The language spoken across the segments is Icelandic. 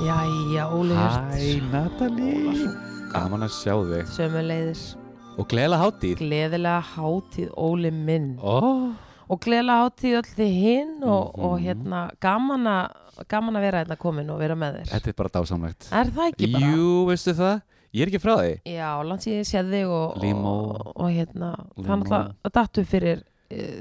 Jæja, Óli Hæ, Natalie Gaman að sjá þig Sömuleiðis Og gleðilega hátíð Gleðilega hátíð Óli minn oh. Og gleðilega hátíð öll þið hinn og, Mhm. og hérna gaman að gaman að vera hérna komin og vera með þér Þetta er bara dásamlegt Er það ekki bara? Jú, veistu það? Ég er ekki frá því Já, landsíði séð þig og, Limó. og, og hérna það er náttúrulega dattu fyrir uh,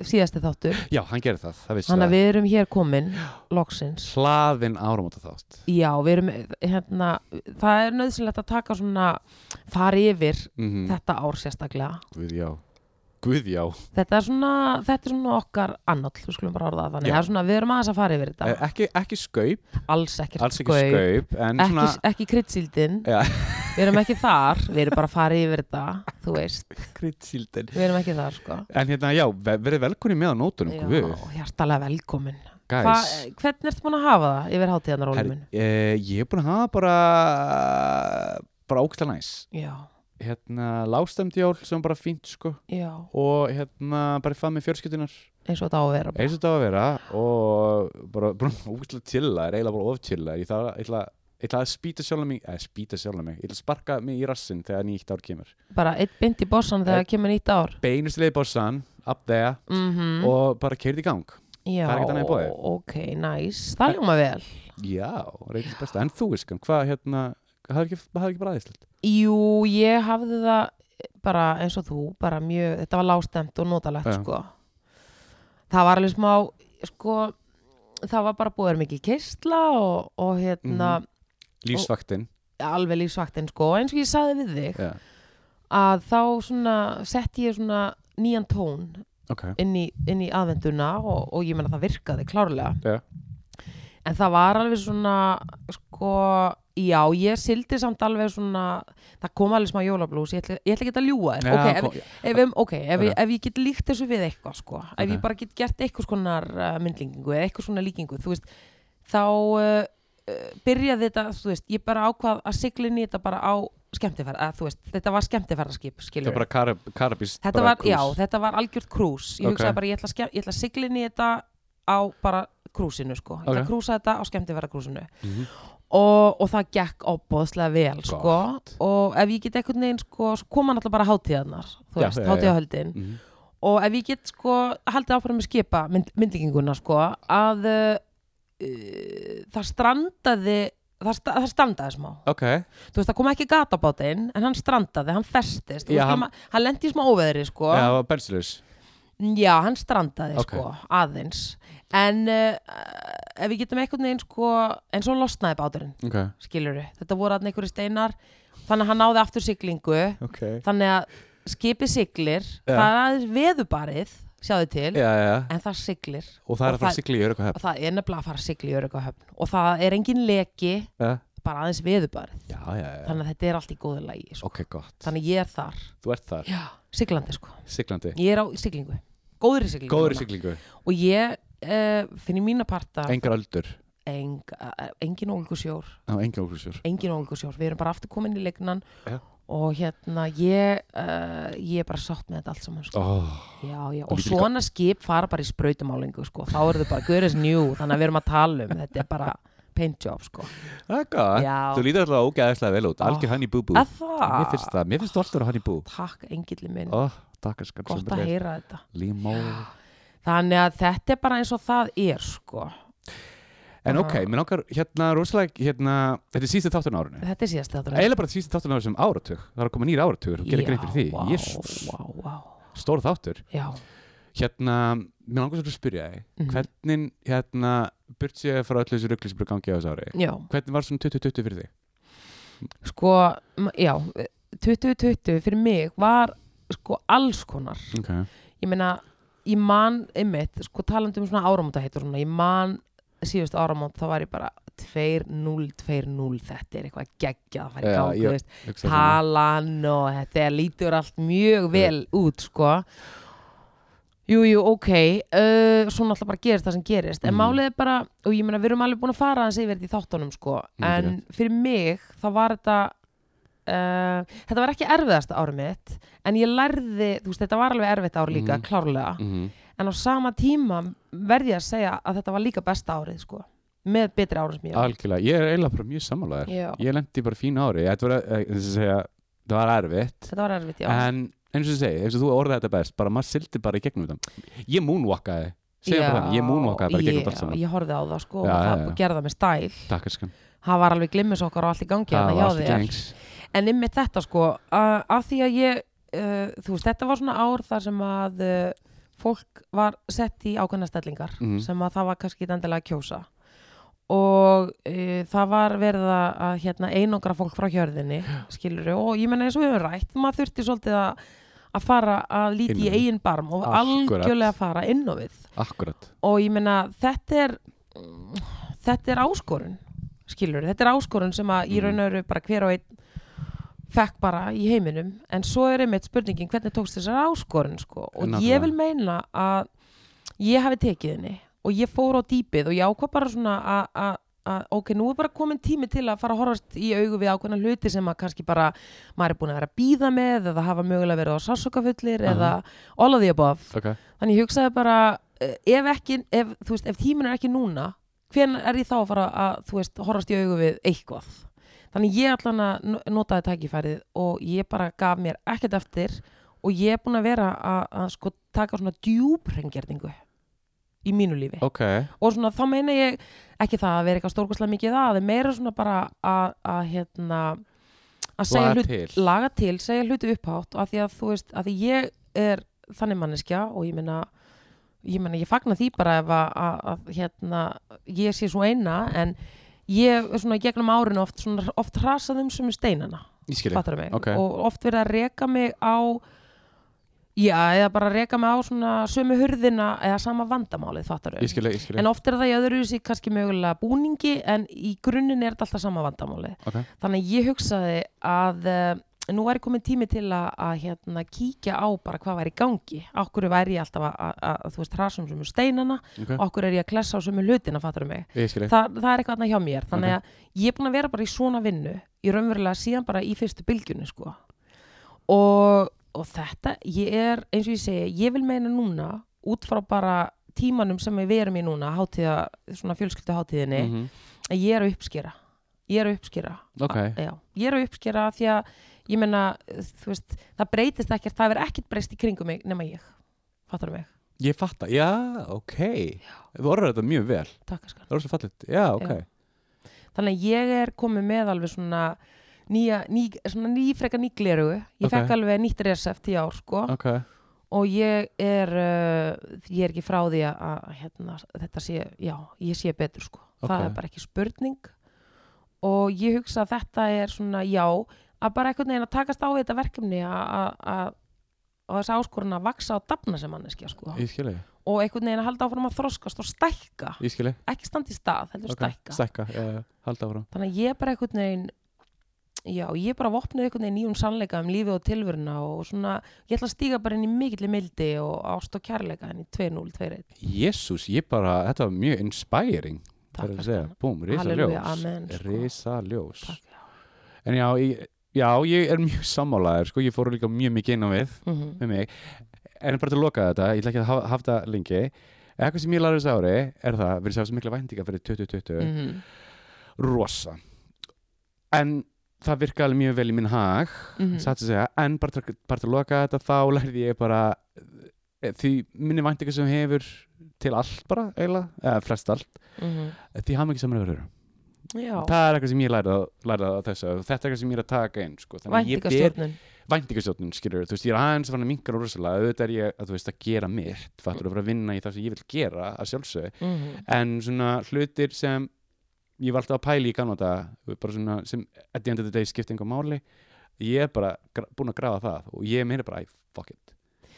síðasti þáttur. Já, hann gerir það, það vissi Þannig að við erum hér komin loksins. Hlaðin áramóta þátt Já, við erum hérna það er nöðsynlegt að taka svona fara yfir mm þetta ár sérstaklega. Guð já. Guð já. Þetta er svona, þetta er svona okkar annall, þú skulum bara orða það þannig. Það er svona, við erum aðeins að fara yfir þetta. Eh, Ekki, ekki skaup, alls ekkert alls ekki skaup, skaup ekki, svona ekki kryddsíldin Já, við erum ekki þar, við erum bara að fara yfir þetta þú veist, kryddsíldin við erum ekki þar sko. En hérna, já, ve- verið velkunni með á nótunum Já, Guð, hjartalega velkomin. Hva, guys hvernig ertu búin að hafa það yfir Her, Óli minn? eh, Ég er búin að hafa bara bara ógæslega næs. Já, hérna lágstemd jól sem bara fínt sko. Já, og hérna bara fann með fjörskyldunar eins og þetta á að vera bara. eins og þetta á að vera og bara, bara ógæslega chilla er eiginlega bara of chilla ég ætla, ég ætla, ég ætla að spýta sjálf mig eða spýta sjálf mig, ég ætla að sparka mig í rassin þegar nýtt ár kemur. Bara eitt bind í bossan þegar kemur nýtt ár. beinustu leið bossan, up there mm og bara keirði í gang. Já, það er ekkert annað í boði. ok, nice. Það ljóma vel. Já, reyndist besta, en þú viskan hvað hérna, er ekki, ekki bara aðeinslegt Jú, ég hafði það bara eins og þú, bara mjög, þetta var lástemt og notalegt sko. Það var alveg smá, sko, það var bara búið mikil keistla og, og hérna, Mhm. Lífsvaktin alveg lífsvaktinn sko, eins og ég saði við þig, já, að þá svona setti ég svona nýjan tón ok, inn í, inn í aðvenduna og, og ég menna það virkaði klárlega. Já. En það var alveg svona, sko, já, ég sildi samt alveg svona, það kom alveg smá jólablús, ég ætla, ekki að ljúga þér, Já, ok, ef, ef, ef, ok, ef, ég, Ok. ef ég get líkt þessu við eitthvað, sko, ef ég bara get gert eitthvað skonar uh, myndlingingu eða eitthvað svona líkingu, þú veist, þá uh, byrjaði þetta, þú veist, ég bara ákvað að sigla inn í þetta bara á skemmtifæra, að þú veist, þetta var skemmtifæraskip, bara karab, þetta var, já, þetta var algjört krús ég Ok. hugsaði bara, ég ætla, að í þetta á bara krúsinu, sko. Ég ætla að krúsa þetta á skemmtifæra krúsinu Mhm. og, og það gekk óbóðslega vel, sko. Og ef ég get einhvern veginn, sko, koma náttúrulega bara hátíðarnar, þú Já, veist, já, já. hátíðahöldin Mhm. og ef ég get sko haldið áfram með skipa mynd, myndlíkinguna sko að uh, það strandaði það, sta, það strandaði smá. Ok, þú veist það kom ekki gatabátinn en hann strandaði, hann festist. Já, hann- hann, lendi í smá óveðri sko. Já, já, hann strandaði Ok. sko aðeins. En uh, ef við getum einhvern veginn sko en svo losnaði báturinn, ok, skilur þetta voru að einhverju steinar þannig að hann náði aftur siglingu. Þannig að skipið siglir það er aðeins veðubarið sjáðu til, já, já, en það siglir. Og það er Og að fara að sigla í örygg og það er nefnilega að fara að sigla í Öryggahöfn og það er engin leki ja. bara aðeins já, þannig að þetta er allt í góðu lagi sko. ok, gott. Þannig ég er þar, þar, já, siglandi sko. Siglandi. Ég er á siglingu, góðri siglingu núna. siglingu, og ég uh, finn í mína parta engar öldur. Eng, uh, engin ólgusjór. Engin ólgusjór, við erum bara aftur komin í leiknan Já. Og hérna ég uh, ég er bara sátt með þetta allt saman sko. oh, já, já. Og svona skip fara bara í sprautumálingu sko. þá eru þau bara görðis njú þannig að við erum að tala um þetta er bara paint job sko. það er Já. þú lítur alltaf ógæðislega vel út, Oh. algjör hann í bú bú mér finnst það, mér finnst þú alltaf hann í bú takk engilli minn oh, takk gott að heyra þetta límó þannig að þetta er bara eins og það er sko. En Bara- ok, mér langar hérna rosalega hérna, þetta er síðustu þáttun árinu. Þetta er síðast þetta eiginlega bara síðustu þáttun árinu sem áratug. Það er að koma nýr áratugur og gera grein fyrir því. Vá, Jésús, vá, vá. stór þáttur. Já, hérna, mér langar svo að spyrja þig Mhm. hvernig, hérna, burt séð frá öllu þessu ruggli sem búið að gangi á þessu ári? Já. Hvernig var svona 2020 fyrir þig? sko, já 2020 fyrir mig var sko alls konar. Ok, ég meina, ég man einmitt, sko svona svona, síðust áramót þá var ég bara 2-0, 2-0 þetta er eitthvað geggjað að fara í gang ég- þú veist, hugsa svona. talan og þetta er- lítur allt mjög vel út sko Jú, jú, ok, uh, svo náttúrulega bara gerist það sem gerist, en Mhm. málið er bara, og ég meina við erum alveg búin að fara segja verið í þáttunum sko, en Mikið fyrir mig þá var þetta, uh, þetta var ekki erfiðasta árið mitt, en ég lærði, þú veist, þetta var alveg erfitt ár líka, Mhm. klárlega, Mhm. En á sama tíma verð ég að segja að þetta var líka besta árið sko, með betri árið sem ég var. algjörlega, ég er eiginlega bara mjög sammálaður. Já, ég lendi bara fín ári. Þetta var, eh, að segja, það var erfitt. Þetta var erfitt, já. en eins og þú segir, eins og þú orðaði þetta best bara maður sildi bara í gegnum þetta. Ég moonwalkaði, segja bara þannig, ég moonwalkaði bara í gegnum þetta Já, ég horfði á það sko Já, og það já, já. gerði það með stæl. takk skan, Það var alveg glimmisokkar og allt í gangi það hérna En ymmið þetta sko, að, af því að ég, uh, þú veist, þetta var svona ár þar sem að uh, fólk var sett í ákveðna stellingar Mhm. sem að það var kannski endilega að kjósa og uh, það var verið að hérna, einangra fólk frá hjörðinni, skilur og ég menna eins og við höfum rætt, maður þurfti svolítið að, að fara að líti í eigin barm og Akkúrat. algjörlega fara inn á við akkurat, og ég meina þetta er mm, þetta er áskorun skilur, þetta er áskorun sem að í Mhm. raun og veru bara hver og einn fekk bara í heiminum. En svo er einmitt spurningin hvernig tókst þessar áskorun sko? Og ég vil meina að ég hafi tekið henni og ég fór á dýpið og ég ákvað bara svona að- ok, nú er bara komin tími til að fara að horfast í augu við ákveðna hluti sem að kannski bara maður er búin að vera að býða með eða hafa mögulega verið á sásokafullir Aha. eða all of the above. Ok. Þannig ég hugsaði bara, eh, ef ekki, ef, veist, ef tíminn er ekki núna, hven er ég þá að fara að, horfast í augu við eitthvað? Þannig ég allan að no- notaði tækifærið og ég bara gaf mér ekkert eftir og ég er búin að vera að, sko taka svona djúbrengjörningu í mínu lífi. ok, Og svona þá meina ég ekki það að vera eitthvað stórkostlega mikið það, það er meira svona bara að, hérna, að segja hlut laga til, segja hluti upphátt og að því að þú veist, að því ég er þannig manneskja og ég meina ég meina, ég fagna því bara ef að, að, að hérna, ég sé svo eina en ég er svona gegnum árinu oft, svona, oft hrasað um sem steinana, ég skilji, fattar mig. Ok. og oft verið að reka mig á já, eða bara reka mig á svona sömu hurðina eða sama vandamálið, En oft er það í öðru sig kannski mögulega búningi en í grunninn er þetta alltaf sama vandamáli. ok, Þannig ég hugsaði að uh, nú væri komin tími til að, að hérna, kíkja á bara hvað væri í gangi. Okkur væri ég alltaf að, þú veist, hrasum sem steinana, ok, okkur er ég að klessa á sömu hlutina, fattur mig. ég skilji Þa, það er eitthvað hjá mér. Þannig að ég er búin að vera bara í svona vinnu, í raunverulega síðan bara í fyrstu bylgjunni, sko. Og, og þetta, ég er, eins og ég segi, ég vil meina núna, út frá bara tímanum sem við erum í núna, hátíða, svona fjölskyldu hátíðinni, Mhm. að ég er að uppskera ég er að uppskera ok, Já, ég er að uppskera því að ég menna, þú veist, það breytist ekkert það er ekkert breyst í kringum mig nema ég. Fattar mig, ég fatta, já, ok. Þú orður þetta mjög vel, takk að skan það er svo fallit já, ok, Já. þannig að ég er komið með alveg svona nýja, ný, svona ný, frekar nýgleru ég Ok. fekk alveg nýtt resept í ár sko. Ok. Og ég er uh, ég er ekki frá því að, að hérna, þetta sé, já, ég sé betur sko. Það Ok. er bara ekki spurning. Og ég hugsa að þetta er svona, já, að bara einhvern veginn að takast á þetta verkefni að- þessi áskorun að vaksa og dafna sem manneskja sko. Og einhvern veginn að halda áfram að þroskast og stækka. Ég skilji. Ekki standa í stað, heldur ok, stækka. stækka, áfram. Þannig að ég bara einhvern veginn já, ég bara vopnuð einhvern veginn nýjum sannleika um lífið og tilveruna og svona, ég ætla að stíga bara inn í mikilli mildi og ást og kærleika inn í 2-0, 2-1 Jésús, ég bara, þetta var mjög inspiring það er að segja, búm, risa ljós sko. risa ljós en já, ég, já, ég er mjög sammálaður sko, ég fór líka mjög mikið inn á við Mhm. með mig, en bara til að loka þetta ég ætla ekki að hafa, þetta lengi eitthvað sem ég lærði þessu ári er það við erum svo mikla væntinga fyrir 2020 Mhm. rosa en það virka alveg mjög vel í minn hag Mhm. satt að segja, en bara, til- bara til að loka þetta þá lærði ég bara eh, því minni væntinga sem hefur til allt bara, eiginlega, eða flest allt Mhm. því hafa mikið saman yfir já, það er eitthvað sem ég lærði á, þessu og þetta er eitthvað sem ég er að taka inn sko. væntingastjórnun. væntingastjórnun skilur, þú veist, ég er aðeins að minka rosalega, auðvitað er ég að, þú veist, að gera mitt fattur að fara að vinna í það sem ég vil gera að sjálfsög, Mhm. en svona hlutir sem ég var alltaf að pæla í kannan þetta, bara svona sem at the end of the day skipti einhver máli. Ég er bara búin að grafa það og ég meina bara, "Æ, fuck it.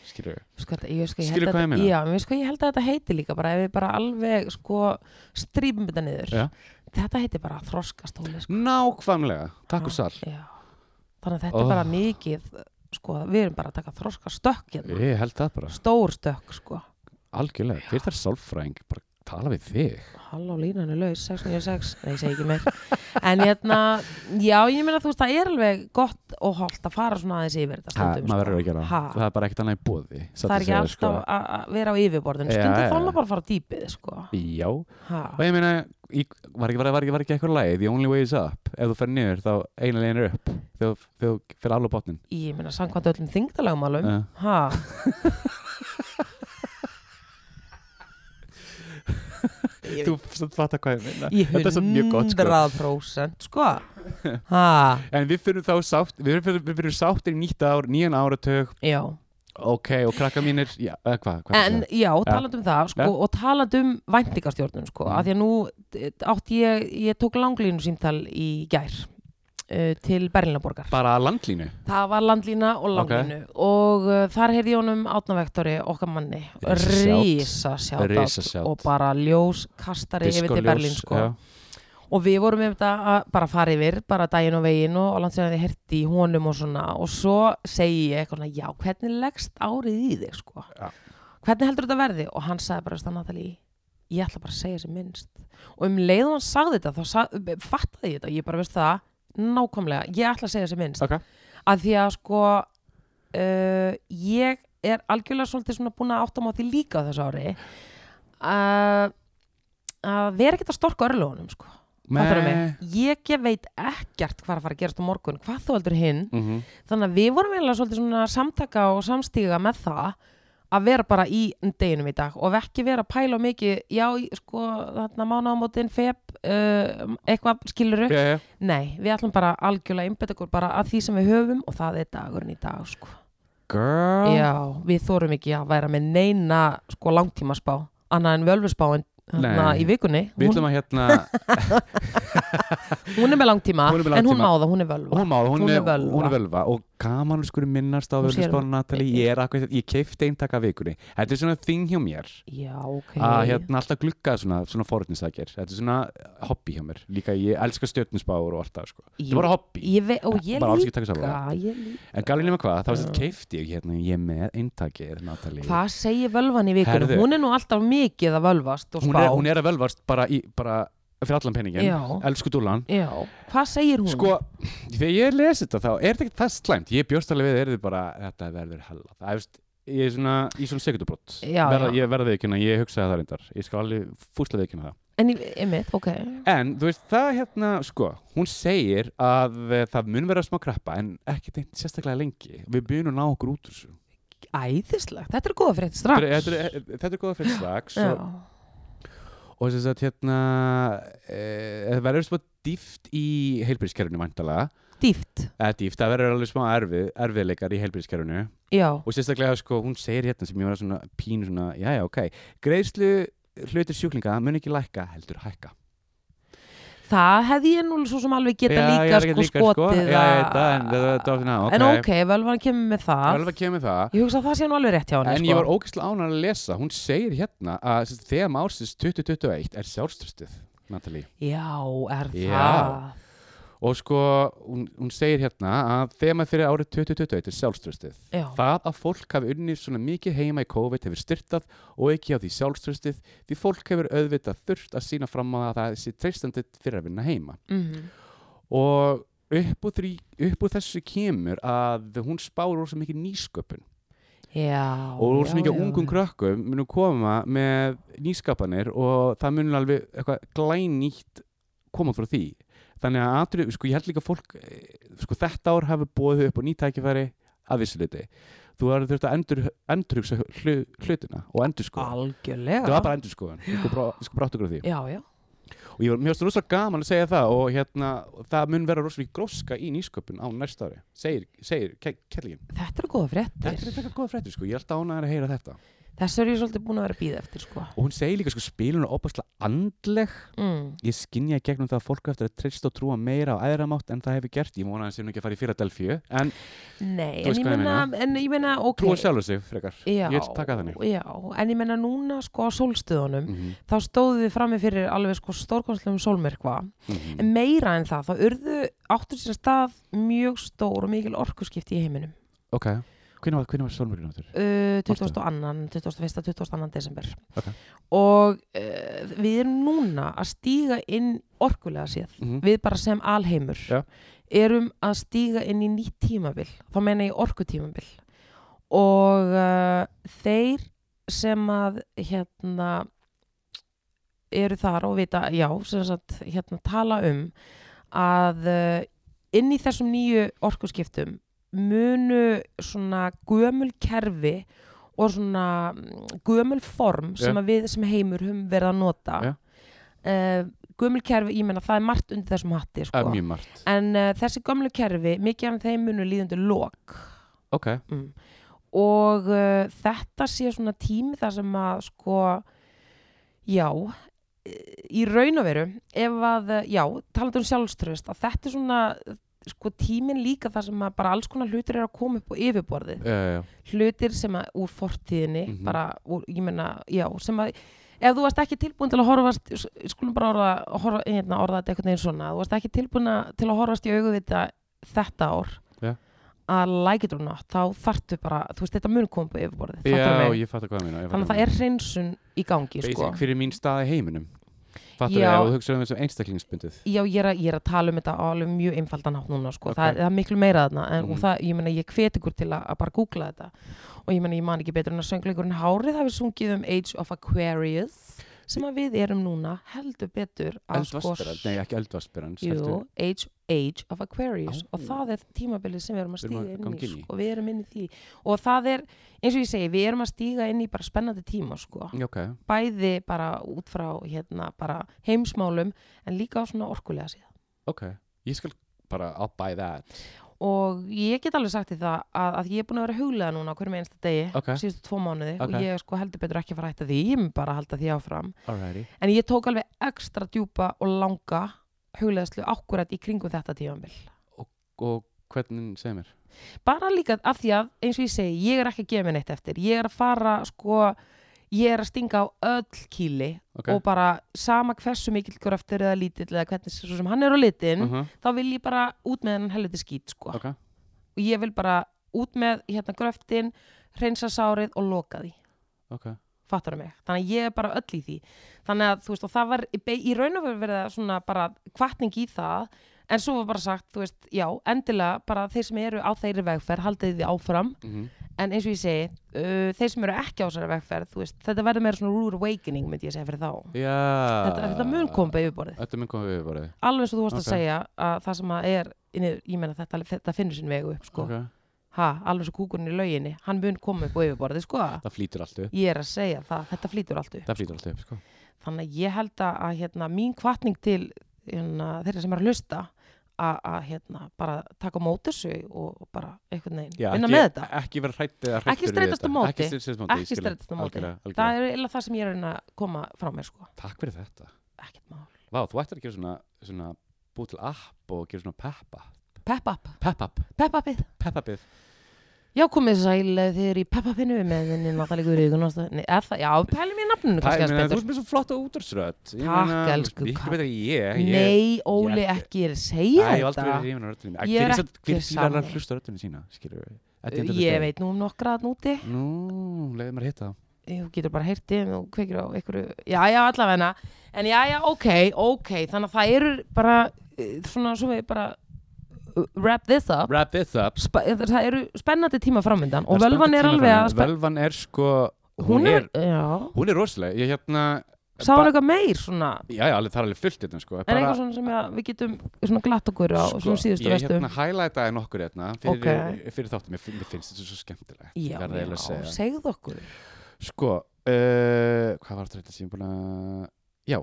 Skilur, sko, ég, sko, ég Skilur hvað ég meina? já, mér sko, ég held að þetta heiti líka bara ef við bara alveg sko strípum þetta niður. Já. Þetta heiti bara þroskastóli sko. nákvæmlega takk og sal, já. þannig að þetta Oh. er bara mikið sko, við erum bara að taka þroskastökk hérna. stór stökk sko. algjörlega, fyrir þær sálfræðing bara tala við þig Halló, línan er laus, 696, nei, ég segi ekki meir. En hérna, já, ég meina, þú veist, það er alveg gott og holdt að fara svona aðeins yfir þetta stundum, gera Ha, það er bara ekkert annað í bóði það er ekki alltaf að að vera á yfirborðinu, sko. Stundum þá já. maður bara að fara dýpið, sko. já, Ha, og ég meina í, var, ekki, var, ekki, var ekki eitthvað lagi the only way is up? Ef þú fer niður þá eina legin er upp. Þegar þú- fer alveg botnin ég meina, samkvæmt öllum þingdalagum alveg. Ha, Ég þú fattar hvað ég meina. Í þetta er svo mjög gott sko. 100% sko. En við fyrir þá sátt við fyrir, við fyrir sáttir í nýtt ár, nýjan áratug. Já. Ok, og krakka mínir já, eða hvað, hvað En já, talandi um það sko, og talandi um væntingastjórnun sko, Mm. að því að nú eh, átti ég, ég tók langlínu símtal í gær uh, til Berlinaborgar. bara landlínu Það var landlína og langlínu og uh, þar heyrði ég honum átnavektori okkar manni, Risa rísa Risa sjátt shout. og bara ljós kastari yfir til Berlín sko. já. Og við vorum með þetta að bara fara yfir bara daginn og veginn og, og landsæðan þið herti í honum og svona. Og svo segi ég eitthvað svona, já, hvernig leggst árið í þig sko? Já. hvernig heldur þetta verði? Og hann sagði bara stanna Natalie, ég ætla bara að segja sem minnst. Og um leið og hann sagði þetta þá sag, fattaði ég þetta, ég bara veist það nákvæmlega, ég ætla að segja sem minnst. Ok, að því að sko uh, ég er algjörlega svolítið svona búin að átta á því líka á þessu ári að að vera ekkert að storka örlögunum sko? Ég veit ekkert hvað að fara að gerast á morgun, hvað þú heldur hinn? Mm þannig að við vorum eiginlega svolítið svona samtaka og samstíga með það að vera bara í deginum í dag og ekki vera að pæla mikið, já, sko þarna mánaðamótin, feb uh, eitthvað skiluru, já, já. nei við ætlum bara algjörlega einbetta okkur bara að því sem við höfum og það er dagurinn í dag sko. girl. Já, við þórum ekki að vera með neina sko langtímaspá, annað en völvuspáin hérna Nei. í vikunni við hún, ætlum að hérna hún er með langtíma, Hún er með en hún langtíma. má það, hún er völva hún má, það, hún, Hún er er, völva. hún er völva og gaman að skur minnast á Hún sér- völvusbánu Natali, ég er akkur ég keifti eintaka vikunni, þetta er svona þing hjá mér. Já, ok. Að hérna alltaf glugga svona, svona forutinsækir þetta er svona hobby hjá mér. Líka ég elska stjörnusbáur og allt það sko. þetta er bara hobby, ég ve og ég líka, ég líka. en galið nema hvað, þá sem keifti ég hérna ég með eintakið Natali hvað segir völvan í vikunni? Herðu. hún er nú alltaf mikið að völvast og hún, spá. er, hún er að völvast bara, í, bara fyrir allan peningin, Já. elsku dúlan já, hvað segir hún? Sko, þegar ég lesi þetta þá er þetta ekki það slæmt, ég bjóst alveg við er þið bara, þetta verður hella það er, ég er svona í svona sekundubrótt Já, verða, já. ég verða viðkynna, ég hugsaði það reyndar. Ég skal alveg fúsla viðkynna það. En ég, einmitt, ok. En þú veist, það hérna, sko hún segir að eh, það mun vera smá krappa en ekki tengt sérstaklega lengi. Við byrjum að ná okkur út úr þessu. Æðislegt, þetta er góða frétt strax. Þetta er, þetta er góða fyrir strax já, og, þess að hérna e, það verður smá dýft í heilbyrðiskerfinu væntalega dýft? Eða dýft, það verður alveg smá erfið, erfiðleikar í heilbyrðiskerfinu já, og sérstaklega sko, hún segir hérna sem ég var svona pínu svona, já já ok. Greiðslu hlutir sjúklinga mun ekki lækka, heldur hækka það hefði ég nú svo sem alveg geta Já, líka sko líka, sko. skotið Já, að- veit það, en það- það var svona, ok. en ok, völvan kemur með það alveg kemur það ég hugsa að það sé nú alveg rétt hjá henni en sko. ég var ógeðslega ánægður að lesa hún segir hérna að þema ársins 2021 er sjálfströstið Natalie já, er Já. það og sko, hún, hún segir hérna að þema fyrir árið 2021 er sjálfströstið já, Það að fólk hafi unnið svona mikið heima í COVID hefur styrtað og ekki á því sjálfströstið því fólk hefur auðvitað þurft að sína fram að það sé treystandi fyrir að vinna heima. mhm. Og upp úr, því, upp úr þessu kemur að hún spár rosa mikið nýsköpun. Já, og rosa já, mikið ungum krökkum munum koma með nýskapanir og það munum alveg eitthvað glænýtt koma frá því. Þannig að atrið, sko ég held líka að fólk, eh, sko þetta ár hafi búið upp á nýtækifæri að vissuleiti. Þú verður þurft að endur, endurhugsa hlu, hlutina og endur sko. algjörlega Það var bara endur sko. Ég sko ég sko já, já, Og ég var mjög rosalega gaman að segja það og hérna, það mun vera rosalega gróska í nýsköpun á næsta ári. Segir, segir ke kellingin. þetta Þetta er eitthvað góða fréttir sko. Ég er alltaf ánægður að heyra þetta. Þessu er ég svolítið búin að vera að býða eftir sko. Og hún segir líka sko spilun er opaslega andleg. mm. Ég skinja í gegnum það að fólk eftir að treysta og trúa meira á æðramátt en það hefur gert. Ég vona að það sé nú ekki að fara í Philadelphia. En Nei, en ég menna, en ég menna, ok trúa sjálfur sig frekar. já, Ég vil taka þannig. Já, en ég menna núna sko á sólstöðunum Mm þá stóðu við frammi fyrir alveg sko stórkonslegum sólmyrkva -hmm. en meira en það, þá urðu áttur sér stað mjög stór og mikil orkuskipti í heiminum Ok. Hvernig var, hvernig var sólmörgin áttur? uh, Manstu? 22. 21. 22. desember Ok. og uh, við erum núna að stíga inn orkulega séð Mm við bara sem alheimur Já. erum að stíga inn í nýtt tímabil þá meina ég orkutímabil og uh, þeir sem að hérna eru þar og vita, já, sem sagt hérna tala um að uh, inn í þessum nýju orkuskiptum munu svona gömul kerfi og svona mm, gömul form sem að við sem heimur höfum verið að nota Já. uh, gömul kerfi, ég menna það er margt undir þessum hatti sko. en uh, þessi gömlu kerfi, mikið af þeim munu líðandi lok Ok, mm. og uh, þetta sé svona tími þar sem að sko já í raun og veru ef að, já, talandi um sjálfströst að þetta er svona sko tímin líka þar sem að bara alls konar hlutir er að koma upp á yfirborðið já, já, hlutir sem að úr fortíðinni Mhm. bara, úr, ég meina, já, sem að ef þú varst ekki tilbúin til að horfast skulum bara orða, horfa, hérna, orða þetta einhvern veginn svona, þú varst ekki tilbúin að- til að horfast í augu við þetta ár Já. að or not, þá þartu bara þú veist, þetta mun koma upp á yfirborðið Já, ég fatt að hvað það þannig að það er hreinsun í gangi sko. Basic, hver er mín stað í heiminum? Fattur það, ef þú hugsaður um þessum einstaklingsbundið? Já, ég er, að, ég er að tala um þetta á alveg mjög einfaldan hátt núna, sko. Ok. það, það er miklu meira þarna en, og það, ég meina, ég hvet ykkur til að, að bara googla þetta. Og ég meina, ég man ekki betur en að söngleikurinn Hárið hafi sungið um Age of Aquarius sem að við erum núna heldur betur að Eldvarsperan, nei ekki eldvarsperan Jú, age, age of Aquarius. Á. og það er tímabilið sem við erum að stíga inn í. sko, við erum inn í því. Og það er, eins og ég segi, við erum að stíga inn í bara spennandi tíma sko. Já, Ok, bæði bara út frá hérna bara heimsmálum en líka á svona orkulega síðan. Ok. Ég skal bara, I'll buy that og ég get alveg sagt því það að, að ég er búin að vera huglega núna hverjum einsta degi Ok. síðustu tvo mánuði Ok. og ég sko heldur betur ekki að fara að hætta því. Ég mun bara að halda því áfram. Alrighty. En ég tók alveg ekstra djúpa og langa hugleðslu akkurat í kringum þetta tímabil. Og hvernig, segir mér? Bara líka af því að eins og ég segi, ég er ekki að gefa mér neitt eftir. Ég er að fara sko ég er að stinga á öll kýli Ok, og bara sama hversu mikill gröftur eða lítill eða hvernig svo sem hann er á litin uh þá vil ég bara út með hann helviti skít sko. ok. Og ég vil bara út með hérna gröftin hreinsa sárið og loka því. Ok, fattar mig, þannig að ég er bara öll í því. Þannig að þú veist og það var í, raun og verið að svona bara kvartning í það en svo var bara sagt, þú veist, já, endilega bara þeir sem eru á þeirri vegferð haldið því áfram, mhm en eins og ég segi uh, þeir sem eru ekki á þessari vegferð þú veist, þetta verður meira svona rude awakening myndi ég segja fyrir þá, Já. Þetta, þetta mun koma på yfirborðið, Þetta mun koma við bara alveg eins og þú varst Ok. að segja að það sem að er, inni, ég meina þetta, þetta finnur sinn vegu upp, sko. Ok, ha, alveg svo kúkurinn í lauginni, hann mun koma upp á yfirborðið, sko. Það flýtur allt upp. Ég er að segja það, þetta flýtur allt upp flýtur allt upp, sko. þannig að ég held að, að hérna, mín kvartning til hérna, þeirra sem er að hlusta að, hérna, bara taka móti þessu og, bara einhvern veginn vinna með þetta. Ekki vera hrætt eða hrættur. Ekki streitast á móti, ekki strættast á móti það er eða það sem ég er að koma frá mér sko. Takk fyrir þetta. Vá, þú ættir að gera svona, svona búið til app og gera svona Pep Pep-up, pep upið pep-upið Já, komið sæl eh, eru í pep upinu með henni Natalí Guðríkun Já, pælum ég nafninu kannski að Þú betur. ert með svo flotta útvarsrödd Takk, elsku Nei, Óli, ekki er að segja þetta. Ég er ekki við Ég veit nú um nokkra að núti Nú, leiði mér að hitta þú getur bara þeim og kveikir á einhverju, já já allavegna en já já ok, ok. Þannig að það eru bara eh, svona svo við bara wrap this up. Wrap this up. Eh, það eru spennandi tíma framöndan og er völvan er alveg að Völvan er sko hún er, já, Hún er rosaleg. Ég hérna sá hann eitthvað meir svona? Já, já, alveg, það er alveg fullt hérna sko. En eitthvað svona sem að við getum svona glatt okkur á svona síðustu Ég vestu hérna highlightaði nokkur hérna fyrir, Ok. fyrir þáttum, mér finnst þetta svo skemmtilegt já, já, segðu okkur. Sko, uh, hvað var þetta sem ég er búin að Já,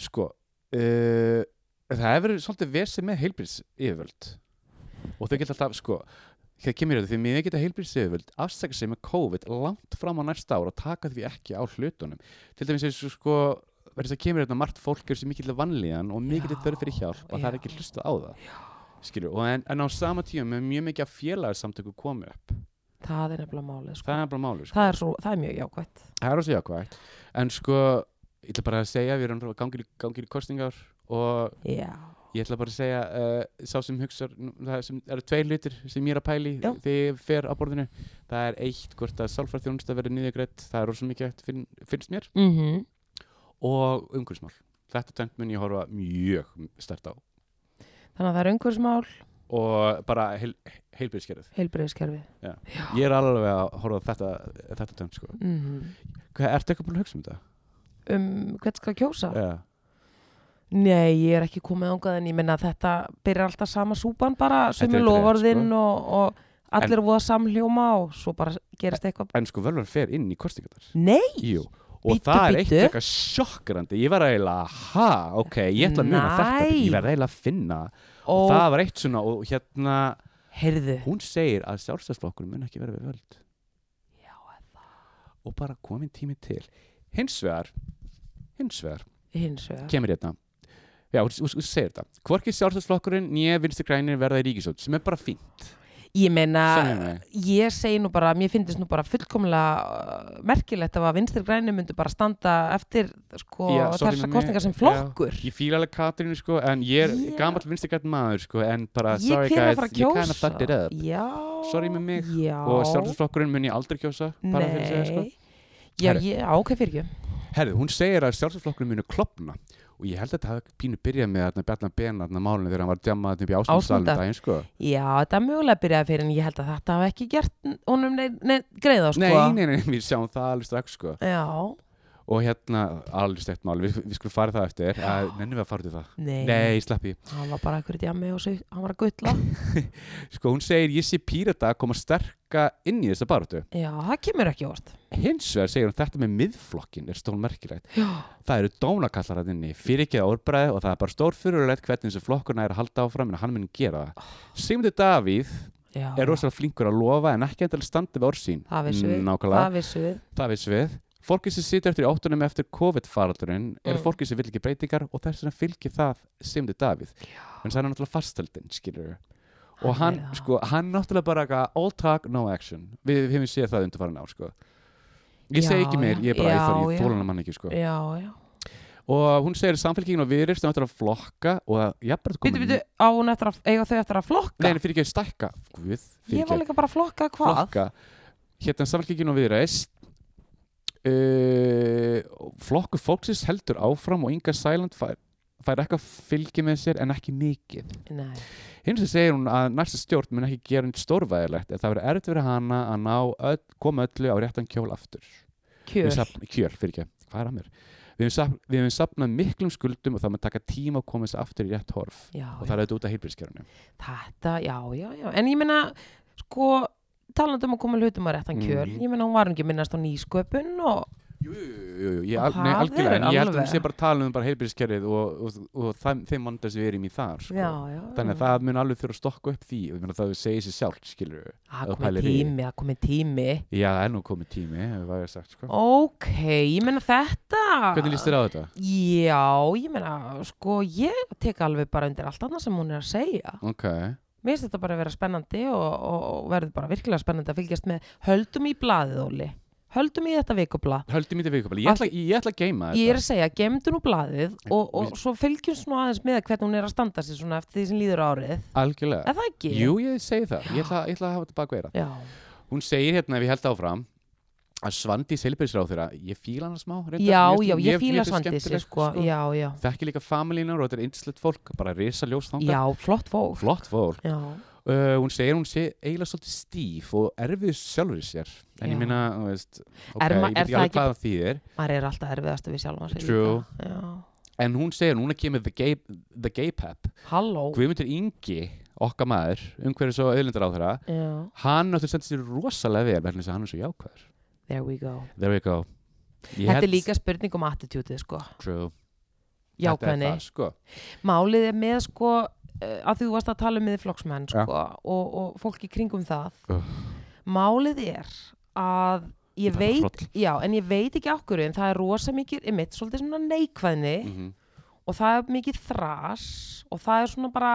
sko uh, Það hefur svolítið vesið með heilbríðs yfirvöld og þau geta alltaf, sko þegar kemur þetta, því mér geta heilbríðs yfirvöld afsaka sig með COVID langt fram á næsta ár og taka því ekki á hlutunum. Til dæmis eins og sko verður þess að kemur þetta margt fólk er sem mikill vanlíðan og mikill Já, þörf fyrir hjálp og það er ekki hlustað á það. Skilur, og en, en á sama tíma er mjög mikið félagsamtöku komið upp. Það er nefnilega málið sko. það er bara máli sko. það, er svo, það er mjög jákvætt. Það er rosa jákvægt En sko, ég ætla bara að segja Við erum gangir í, gangir í kostningar Og já, Ég ætla bara að segja uh, sá sem hugsar, það sem eru tveir hlutir sem ég er að pæli Já. þegar ég fer á borðinu. Það er eitt hvort að sálfræðþjónusta verði niðurgreitt það er rosa mikið eftir finn, finnst mér. Mm og umhverfismál. Þetta tvent mun ég horfa mjög stert á. Þannig að það er umhverfismál. Og bara heil, heilbyrðiskerfið heilbreyðiskerfi ég er alveg að horfa þetta, þetta tvent sko. mm Hvað, ertu eitthvað búin að hugsa um þetta? um hvern skal kjósa? Ja. Nei, ég er ekki komið ángað en ég menna að þetta byrjar alltaf sama súpan bara sömu er rétt, loforðinn sko. og, og allir er voða samhljóma og svo bara gerist eitthvað. En sko völvan fer inn í kostingatar nei, Jú Og Bíddu, það er eitt eitthvað sjokkrandi. Ég var eiginlega, ha, ok, ég ætla að muna þetta. Ég verði eiginlega að finna. Og og það var eitt svona Og hérna, heyrðu. hún segir að sjálfstæðsflokkurinn mun ekki verið við völd. Já, Og bara komin tími til. Hins vegar Hins vegar, hins vegar. kemur hérna Já, hún segir þetta Hvorki sjálfstæðsflokkurinn nýja vinstri grænir verða í ríkisótt Sem er bara fínt ég meina, ég segi nú bara mér finnst nú bara fullkomlega uh, merkilegt að vinstri græni myndu bara standa eftir sko, Já, sorry þessa með mig. kostningar sem Já. flokkur Ég fíla alveg Katrínu sko En ég er Já. gamall vinstri græn maður sko En bara, ég sorry að guys, að kjósa fucked it up já, Sorry með mig. já, Og sjálfstæðsflokkurinn mun ég aldrei kjósa Bara fyrir að segja sko já, Herru. ég, ok fyrir ekki Herðu, hún segir að sjálfstæðsflokkurinn munu klopna og ég held að þetta pínu byrjað með þarna Bjarnar Ben þarna málinu þegar hann var djamað upp í Ásmunda. daginn sko. já, þetta er mögulega byrjaði fyrir en ég held að þetta hafi ekki gert honum nei, greiða sko. Nei, nei, nei, við sjáum það alveg strax sko. já, og hérna, alveg stegt mál við, við skulum fara það eftir. Að, nennum við að fara í það? Nei, Nei, sleppi hann var bara eitthvað í jammi og svo, hann var að gulla. Sko, hún segir, ég sé pírata að koma sterka inn í þessa baróttu já, það kemur ekki óvart Hins vegar segir hún þetta með miðflokkin er stól merkilegt já, Það eru dónakallar að inni, fyrir ekki orðbræði og það er bara stór fyrirlegt hvernig þessu flokkurna er að halda áfram en hann mun gera það. Sigmundur Davíð já er rosalega flinkur að lofa en ekki endilega standa við orð sín. það vissum við, við við. Fólkið sem situr eftir í óttunum eftir COVID-faraldurinn er Mm. fólkið sem vil ekki breytingar og þess vegna fylgir það Sigmundur Davíð. En það er náttúrulega fastöldin, skilur. Og hann, það. sko, hann náttúrulega bara all talk, no action. Við, hefum séð það undir ár, sko. Ég segi ekki meir, ég er bara, já, ég þarf, ég já. þóla hann mann ekki, sko. já, já og hún segir samfélkingin og viðrist eftir að flokka og að jafnvel Býtu, býtu, á hún eftir að, eiga þau eftir að flokka? Nei, fyrir ekki að stækka Guð, ég var líka bara að flokka hvað? flokka Hérna samfélkingin og viðrist uh, Flokku fólksins heldur áfram og Inga Sæland fær, fær eitthvað fylgi með sér en ekki mikið. Hins vegar segir hún að næsta stjórn mun ekki gera nýtt stórvæðilegt en það verður erfitt fyrir hana að ná öll, koma öllu á réttan kjól aftur. Kjöl safn, kjöl, fyrir ekki, hvað er að mér? Við hefum, safnað miklum skuldum og það mun taka tíma að koma þessi aftur í rétt horf. Já, og það er auðvitað út af heilbyrðskjörunum. þetta, já, já, já. En ég meina, sko talandi um að koma hlutum að réttan kjöl Mhm. ég meina, hún var ekki minnast á nýsköpun og Jú, jú, jú, jú, ég, al, Það nei, algjörlega, en ég held að við sé bara að tala um bara heilbyrðskjörið og, og, og, og þeim, þeim vanda sem við erum í þar, sko. já, já, Þannig að það mun alveg þurfa að stokka upp því og ég meina það við segja sér sjálf, skilur við. það ef þú komið tími, það komið tími Já, það er nú komið tími, hefur hvað ég sagt, sko. ok, ég meina þetta Hvernig líst þér á þetta? já, ég meina, sko ég tek alveg bara undir allt annað sem hún er að segja Ok, mér finnst þetta bara að vera spennandi og, og, og verður bara virkilega spennandi að fylgjast með höldum í blaðið, Óli höldum í þetta vikublað höldum í þetta vikupæli. Ég, ætla- ég ætla að geima þetta. ég er að segja, gemdu nú blaðið og, og Við- svo fylgjum svona aðeins með hvernig hún er að standa sig svona eftir því sem líður árið Algjörlega. er það ekki? Jú, ég segi það. Ég ætla, ég ætla að hafa þetta bakveira. Já, Hún segir hérna ef ég held áfram að Svandi Silbjörnsráð þeirra, ég fíla hana smá reyndar, já, mér finnst já, hún- ég fíla skemmtileg, sko. já, já, þekki líka familínar og þetta er einslegt fólk bara risa ljós þangað, já, flott fólk flott fólk já, uh, hún segir hún sé eiginlega svolítið stíf og erfið sjálfur sér. En Já. ég minna, þú veist ok, Er ég veit ekki alveg ekki- hvað það þýðir. Maður er alltaf erfiðast við já, en hún segir, hún er kemur the gay, the gay pep. Guðmundur Ingi, okkar maður umhverfis og auðlindar á þeirra já, hann áttur sendt sér rosalega vel vegna þess að hann er svo jákvæður. There we go. There we go. Þetta held- er líka spurning um attitútið sko. Það, sko. málið er með sko að þú varst að tala um miðflokksmenn sko, og, og fólk í kringum það Ugh. málið er að ég veit, já, en ég veit ekki okkur en það er rosa mikið, einmitt, svolítið svona neikvæðni Mhm. og það er mikið þras og það er svona bara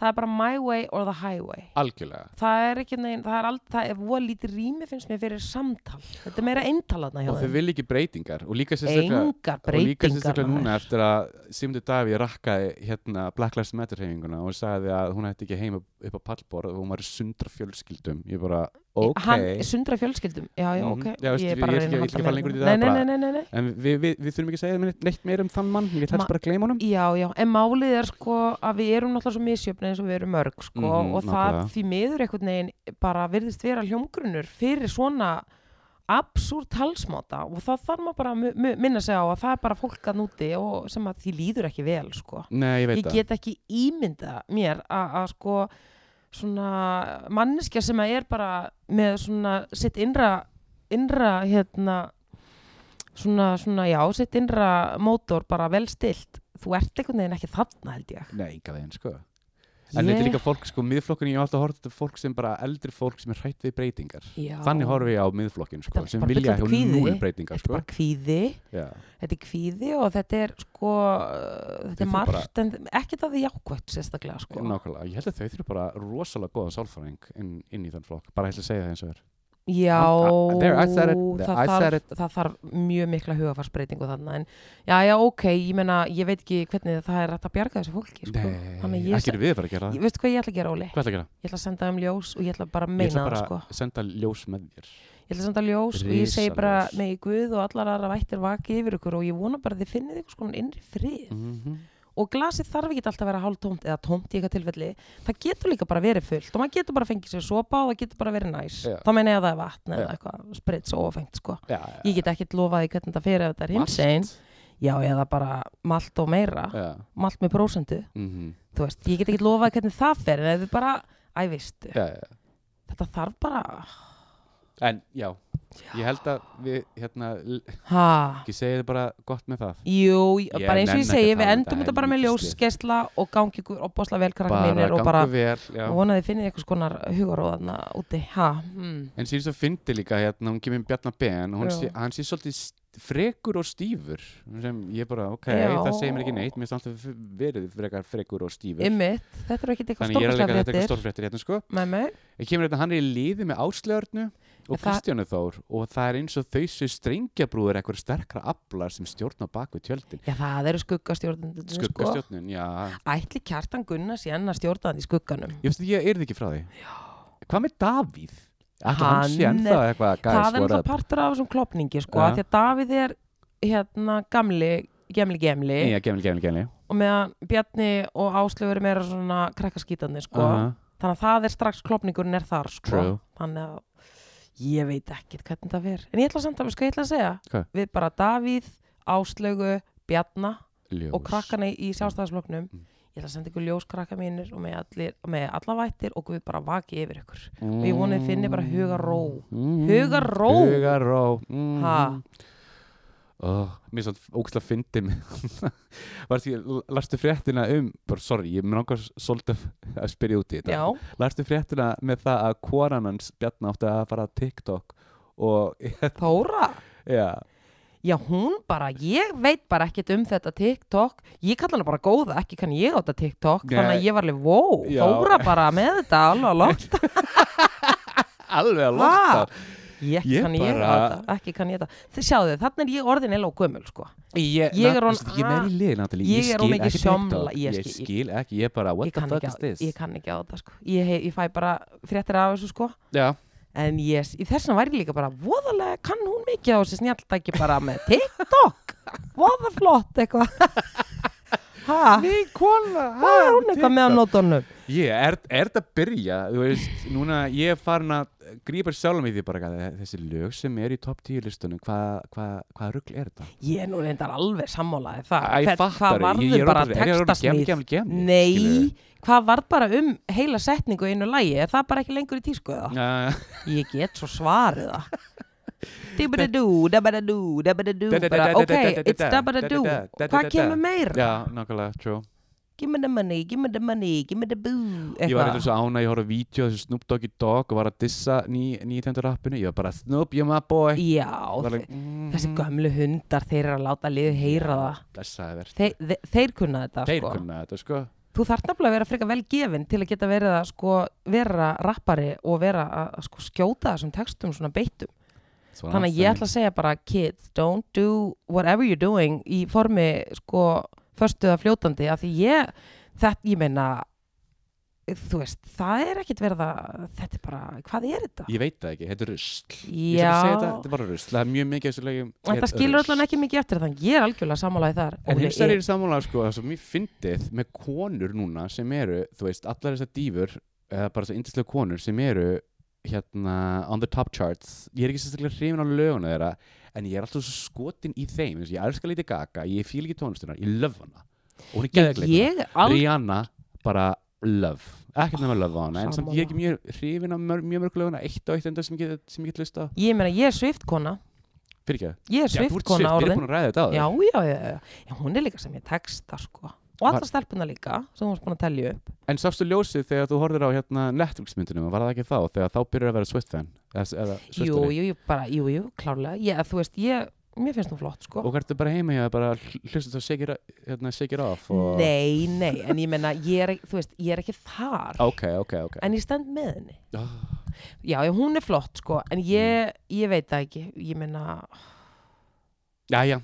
það er bara my way or the highway. Algjörlega. Það er ekki neginn, það er aldrei það er voða lítið rými finnst mér fyrir samtal. Þetta er meira eintalatna og þau vil ekki breytingar og líka sérstaklega núna eftir að Sigmundur Davíð rakkaði hérna Black Lives Matter hefinguna og sagði að hún ætti ekki heima upp á pallborð og hún var sundra fjölskyldum. Ég bara, ok. hann sundra fjölskyldum. Já, já, Mhm. ok Já, veistu, ég er bara að reyna að halda út í nei, nei, nei, nei, en við, við, við þurfum ekki að segja neitt- meira um þann mann. Ma- helst bara gleyma honum. Já, já, en málið er sko að við erum náttúrulega svo misjöfni eins og við erum mörg sko Mhm, og það því miður einhvern veginn bara virðist vera hljómgrunnur fyrir svona absúrt halsmáta og það þarf maður bara að minna sig á að það er bara fólk að núti og sem að því líður ekki vel sko. nei, ég Ég get ekki ímynda mér að að sko svona manneskja sem að er bara með svona sitt innra innra hérna svona, svona já, sitt innra mótor bara vel stilt þú ert einhvern veginn ekki þarna held ég. Nei, enga veginn sko en þetta er líka fólk, sko, miðflokkurinn ég hef alltaf horft þetta fólk sem bara eldri fólk sem er hrætt við breytingar Já. þannig horfi ég á miðflokkin sko, er sem bara vilja kvíði. núl breytingar þetta er sko. bara kvíði Já. þetta er kvíði og þetta er sko þetta er margt en ekkert að því jákvæmt sérstaklega sko Nákvæmlega, ég held að þau þurfa bara rosalega góða sálfræðing inn, inn í þann flokk, bara held að segja það eins og er Já, I- there, I said it, það, I said þarf, það þarf mjög mikla hugafarsbreytingu þarna en já, já, ok, ég meina, ég veit ekki hvernig það er að bjarga þessu fólki sko. Þannig Nei, ég ekki er við bara að gera Ég, það veistu hvað ég ætla að gera, Óli? Hvað ætla að gera? Ég ætla að senda þeim ljós og ég ætla bara að Ég meina ætla það, bara sko. að senda ljós með þér Ég ætla að senda ljós og ég segi bara með í Guð og allar aðra vættir vaki yfir ykkur og ég vona bara að þið finnið ykkur svona innri frið. mm Og glasið þarf ekki alltaf að vera hálf tómt eða tómt í eitthvað tilfelli. Það getur líka bara verið fullt og maður getur bara fengið sér sopa og það getur bara verið næs. Já. Þá meina ég að það er vatn eða eitthvað sprits og ofengt, sko. Já, Ég get ekkert lofað því hvernig þetta fyrir ef þetta er hins einn. Já, eða bara malt og meira. Malt með prósendu. mhm, Þú veist, ég get ekkert lofað hvernig það ef þið bara, æ, veistu, þetta þarf bara, En já, ég held að við hérna, ha, ekki segja þið bara gott með það. Jú, Ég bara eins og ég segi, við um endum þetta bara með ljósgesla og gangi ykkur opbáslega vel mínir og bara já. Vonaði finnið eitthvað skonar hugaróðana úti, ha, hmm. En síðan svo fyndi líka hérna, hún kemur Bjarnar Ben og hún Já. sé, hann sé svolítið frekur og stífur sem ég bara, ok, Já. það segir mér ekki neitt mér finnst alltaf verið frekar frekur og stífur. Ymmit, þetta er ekki eitthvað Þannig ég er alveg að þetta er eitthvað stórfréttir hérna sko. En kemur þetta hann er í liði með Áslöðurnu og Það- Kristjánu Þór og það er eins og þau séu strengjabrúður eitthvað sterkra aflar sem stjórna bak við tjöldin já það eru sko. Skuggastjórnun, já ætli kjartan Gunnar sé enn að stjórna hann í skugganum Ég veist, ég er þið ekki frá því já. Hvað með Davíð? Ætli hann sé Hann ennþá eitthvað það er náttúrulega partur af þessum klopningi sko, Ja. því að Davíð er hérna gamli gemli gemli Já, gemli, gemli, gemli og meðan Bjarni og Áslöf eru meira svona krakkaskítandi sko. Aha, þannig að það er strax klopningurinn er þar sko. Þannig að ég veit ekkert hvernig það fer en ég ætla samt að sko ég ætla að segja Hvað? við bara Davíð, Áslögu Bjarna Ljós og krakkana í sjálfstæðisfloknum Mm. ég ætla að senda ykkur ljós krakka mínir og með, allir, og með alla vættir og við bara vaki yfir ykkur og ég vona þið finni bara hugarró. Mm. Hugarró. Hugarró mm. Ha. Oh, Mér er svona ógæslega fyndi Varstu ekki, lastu fréttina um bara, sorry, ég mér langar svolítið að spyrja út í þetta. Já, Lastu fréttina með það að konan hans Bjarni átti að fara á TikTok og Þóra? Já, Já, hún bara, ég veit bara ekkert um þetta TikTok, ég kalla hana bara góða, ekki kann ég á þetta TikTok, Nei. þannig að ég var alveg, wow, Já. Þóra bara með þetta alveg að lóta, alveg að Ha? Ég, Ég kann ég á bara- þetta, ekki kann ég þetta. Þið sjáðu, þannig er ég orðin eða og gömul, sko. Ég, Ég er orðin- ég er Ég mikið ekki sjómla- ég Ég skil- ekki, ég er bara what Ég the fuck is á, this ég kann ekki á þetta, sko. Ég, ég fæ bara fréttir af þessu, sko. Já, En ég, í þessum væri ég líka bara, voðalega kann hún mikið á þessi snjaltæki bara með TikTok, voða flott eitthvað. Hæ? Hún eitthvað með á nótunum? Ég, er, er þetta að byrja, þú veist, núna ég er farin að grípa sjálfum í því bara þessi lög sem er í topp 10 listunum, hvað hva, hva rugl er þetta? Ég er nú reyndar alveg sammálaði það. Æ, ég fattar ég er bara orðinn- er ég orðinn textasmíð? gemli, gemli, gemli, Nei, skilurðu? hvað varð bara um heila setningu einu lægi? Er það bara ekki lengur í tísku eða? Uh, Ég get svo svarið það. Dabadadú, dabadadú, Da, da, da, bara da, da, ok, it's da, dabadadú. da, da, da, da, Hvað kemur meira? já, nákvæmlega, true. Give me the money, give me the money, give me the boo. Ég var Eitthvað. eitthvað svo ána, ég horfði á vídeo þessu Snoop Doggy Dogg og var að dissa ný, nýtendur rappinu, ég var bara Snoop, you're my boy Já, þe- like, mm, þessi gömlu hundar, þeir eru að láta liðu heyra það. Blessaði verð Þeir, kunna þetta, Þeir sko. kunna þetta, sko þú þarf nefnilega að vera frekar vel gefin til að geta verið að sko vera rappari og vera að, sko skjóta þessum textum svona beittum Svo þannig að ég ætla að segja bara kids, don't do whatever you're doing í formi sko förstu eða fljótandi af því ég, þetta, ég meina þú veist, það er ekkit verið að þetta er bara, hvað er þetta? Ég veit það ekki, þetta er rusl. Ég ætla að segja þetta, þetta er bara rusl. Það er mjög mikið er skilur allan ekki mikið eftir þannig, ég er algjörlega sammálaði þar. En hins ég- er sammála sko, það sem ég fyndið með konur núna sem eru, þú veist, allar þessar dýfur eða bara þessar indislega konur sem eru hérna on the top charts. Ég er ekki sérstaklega hrifin á löguna þeirra en ég er alltaf svo skotin í þeim Þú ég elska lítið gaga, ég fíl ekki tónlistunar ég löf hana. Og hún er ég, geðgleikuna ég al, Rihanna, bara love. Ekkert nema love á hana, en samt ég er ekki mjög hrifin á mör, mjög mörg löguna, eitt og eitt enda sem ég get, get lusta á, ég meina, ég er svift-kona fyrir ekki ég er þú svift-kona Swift, við erum orðin. búin að ræða þetta á já, já, já, já, hún er líka sem ég texta sko. Og alla stelpuna líka, sem hún var búin að telja upp. En sástu ljósið þegar þú horfir á hérna Netflix myndunum, var það ekki þá? Þegar þá byrjar að vera Swift-fan eða, eða jú, jú, jú, bara, jú, jú, klárlega. Ég, þú veist, ég, mér finnst hún flott sko. Og hvernig bara heima hjá þér, bara hlustu þá segir, hérna, segir off og... Nei, nei, en ég menna, ég er, þú veist, ég er ekki þar. Ok, ok, ok. En ég stend með henni. Oh, Já, já, hún er flott, sko En ég, ég veit það ekki. Ég menna, Jæja,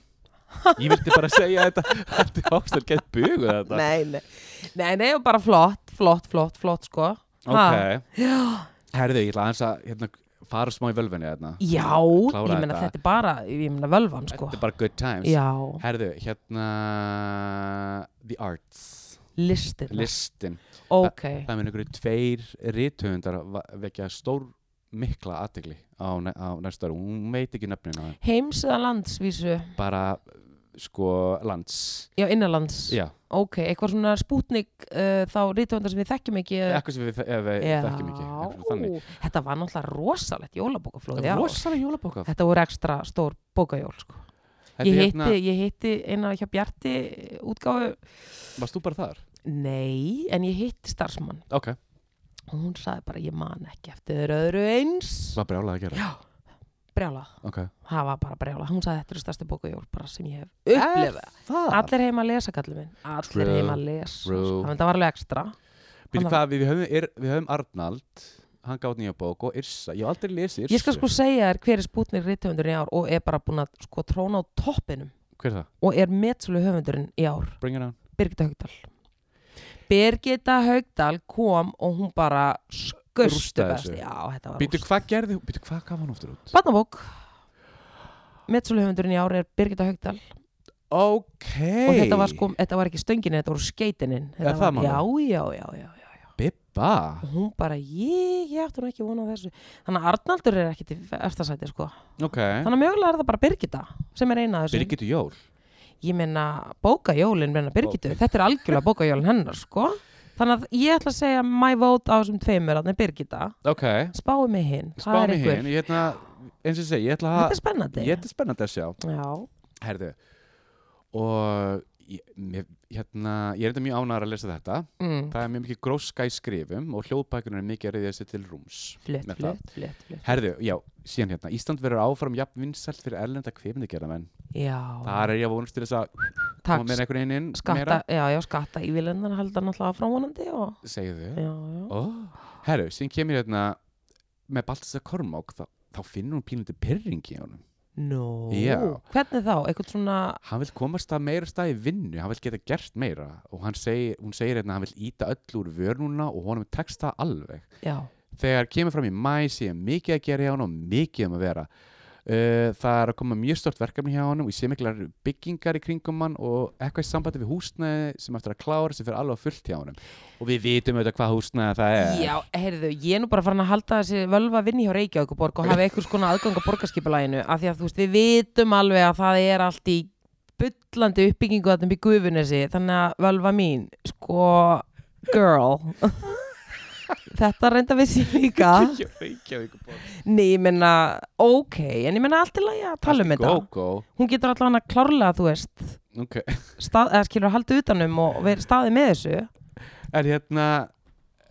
ég vildi bara segja þetta. Þetta er ástæður gett bugu þetta. Nei, nei. Nei, nei, og bara flott, flott, flott, flott, sko. Ok, Já, herðu, ég ætla að hérna, fara smá í völvinni hérna já Klára ég menna, þetta. þetta er bara Ég menna, völvan, sko Þetta er bara good times. Já, Herðu, hérna The Arts. Listir Listin. Ok, Það mun einhverju tveir rithöfundar va- vekja stór mikla aðtegli á, ne á næsta ári, hún veit ekki nöfnin á þeim, heims eða landsvísu bara sko lands. Já, innanlands. Já, Ok, eitthvað svona spútnik uh, Þá rítvöndar sem við þekkjum ekki eða- eitthvað sem við, ef við Já, þekkjum ekki þetta var náttúrulega rosalegt jólabókaflóð það er rosalega jólabóka Þetta voru ekstra stór bókajól sko. Ég, hitti, ég hitti eina hjá Bjarti útgáfu. Varst þú bara þar? Nei, en ég hitti starfsmann. Ok, og hún sagði bara ég man ekki eftir öðru eins. Hvað brjálað að gera? Brjálað, ok, það var bara brjálað. Hún sagði þetta eru stærsti bókajól sem ég hef upplifað. það? allir heima að lesa kallið minn. Allir True, heima að lesa það var alveg ekstra. Hann- hvað, við, við, höfum, er, við höfum Arnald hann gátt nýja bók og Yrsa, ég hef aldrei lesið Yrsu. Ég skal sko segja þér hver er spútnir rítöfundur í ár og er bara búin að sko tróna á toppinum. Hver er það? og er metsölu höfundurinn í ár. Bring it on. Birgitta Haugdal Birgitta Haugdal kom og hún bara skustu Rústaði best. já, þetta var Býtu hvað gerði, býtu hvað gaf hann oftur út? Barnabók. Metsöluhöfundurinn í ár er Birgitta Haugdal ok. Og þetta var sko, þetta var ekki stönginni, þetta voru skeitininn Þetta það var, já, já, já, já, já, já. Bibba. Og hún bara, ég, ég átti nú ekki vona á þessu. Þannig að Arnaldur er ekki til efstasæti sko. ok, þannig að mögulega er það bara Birgitta sem er eina af þessu Birgitu Jól. Ég meina bókajólin menna Birgittu, þetta er algjörlega bókajólin hennar sko. Þannig að ég ætla að segja my vote á þessum tveimur, þannig Birgitta. Ok, spáum mig hinn, það er hinn ég ætla, eins og segi, ég ætla þetta að er spennandi. Ég ætla spennandi að sjá. Já, herðu. Og ég, hérna, ég er þetta mjög ánægður að lesa þetta. Mm. það er mjög mikið gróska í skrifum og hljóðbækunar er mikið að reyðja sér til rúms það. flutt, flutt, flutt herðu, já, síðan hérna Ísland verður áfram jafn vinsælt fyrir erlenda kveimdigerðamenn já, þar er ég að vonast til þess að koma með einhvern veginn inn skatta, meira, já, já, skatta í vilendan halda náttúrulega framvonandi og segðu. Já, já, oh. herru, síðan kemur hérna með Baltasar Kormák þá, þá finnur hún pínlítið pyrringi í honum Nú, Já. hvernig þá? Eitthvað svona, hann vil komast að meira stað í vinnu hann vil geta gert meira og segir, hún segir hérna að hann vil íta öll úr vörnuna og honum er tekst það alveg já, þegar kemur fram í mæ sé mikið að gera hjá hann og mikið um að vera það er að koma mjög stort verkefni hjá hann og ég sé miklar byggingar í kringum hann og eitthvað í sambandi við húsnæði sem eftir að klára sem fyrir alveg að fullt hjá hann og við vitum auðvitað hvað húsnæði það er. Já, heyrðu, ég er nú bara farin að halda þessi völva vinni hjá Reykjavíkuborg og hafa einhvers konar aðgang á borgarskipulæginu af því að þú veist, við vitum alveg að það er allt í bullandi uppbyggingu þetta með gufunesi, þannig að völva mín, sko, girl þetta reynda við sér líka. Nei, ég menna, ok, en ég menna allt lagi að tala um þetta. Hún getur allavega klárlega, þú veist, Ok. stað, eða skilur að halda utanum og vera staðið með þessu. Er hérna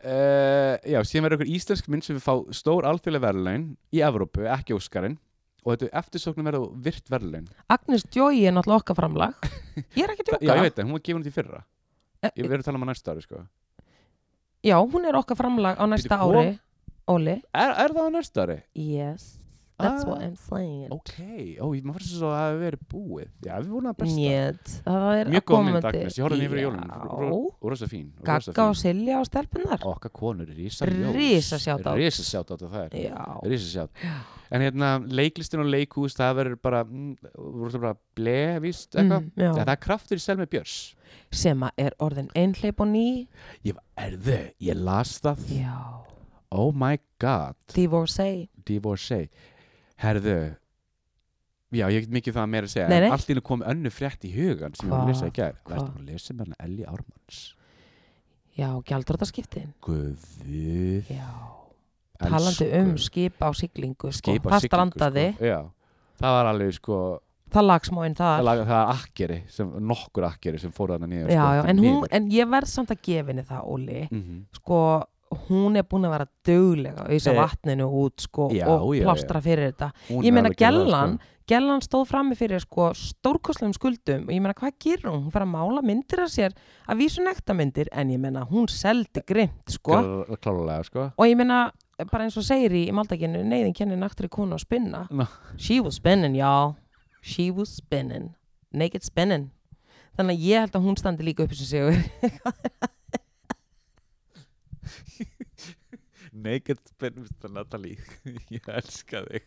uh, Já, síðan verður okkur íslensk mynd sem við fá stór alþjóðlega verðlaun í Evrópu, ekki Óskarinn og þetta er eftirsóknum verður virt verðlaun Agnes Joy er náttúrulega okkar framlag. Ég er ekki að Já, djóka. ég veit það, hún var gefin út í fyrra Ég verður að tala um að næsta ári sko Já, hún er okkar framlag á næsta kom- ári Óli Er, er það á næsta ári? Yes, that's Ah, what I'm saying. Ok, ó, maður fyrst svo að það hefur verið búið. Já, við vorum að besta. Njet, það er Mjög góð mynd. Agnes, ég horfði yfir í jólun Já, og rosa fín Gagga og. Silja og stelpunar Okkar konur, Rísa Ljós Risa shoutout. Rísa sjátt á það er. Rísa sjátt En hérna, leiklistin og leikhús, það verður bara mm, voru bara ble, víst, eitthvað? Mm, það er kraftur í Selmi Björs sem að er orðin einhleip og ný. Ég var, erðu, ég las það. Já, Oh my god. Divorcee. Divorcee Herðu Já, ég get mikið það meira að segja Nei, nei. Allt í hennu kom önnu frétt í hugan sem ég var að Hva? lesa í gær Hva? Værstu að lesa með hana Elli Ármanns Já, gjaldrótaskiptin Guðu Já, talandi um skip á siglingu sko. skip á Það siglingu, sko. Já, það var alveg sko það lag smóin Það, þar lag, það er akkeri, sem, nokkur akkeri sem fór þarna niður Já, sko, en, en ég verð samt að gefa henni það, Óli Mhm. sko, hún er búin að vera duglega að auðsa Eh, vatninu út sko, já, og já, já. plástra fyrir þetta Hún ég meina að það, Gellan sko. Gellan stóð frammi fyrir sko, stórkostlegum skuldum og ég meina hvað gerur hún? Hún fer að mála myndir af sér að vísu nektarmyndir en ég meina hún seldi grimt sko. Sko og ég meina bara eins og segir í, í maldakinu neyðin kennir naktri konu að spinna No. she was spinning y'all she was spinning, naked spinning þannig að ég held að hún standi líka upp sem sigur Naked Mr. Natalie Ég elska þig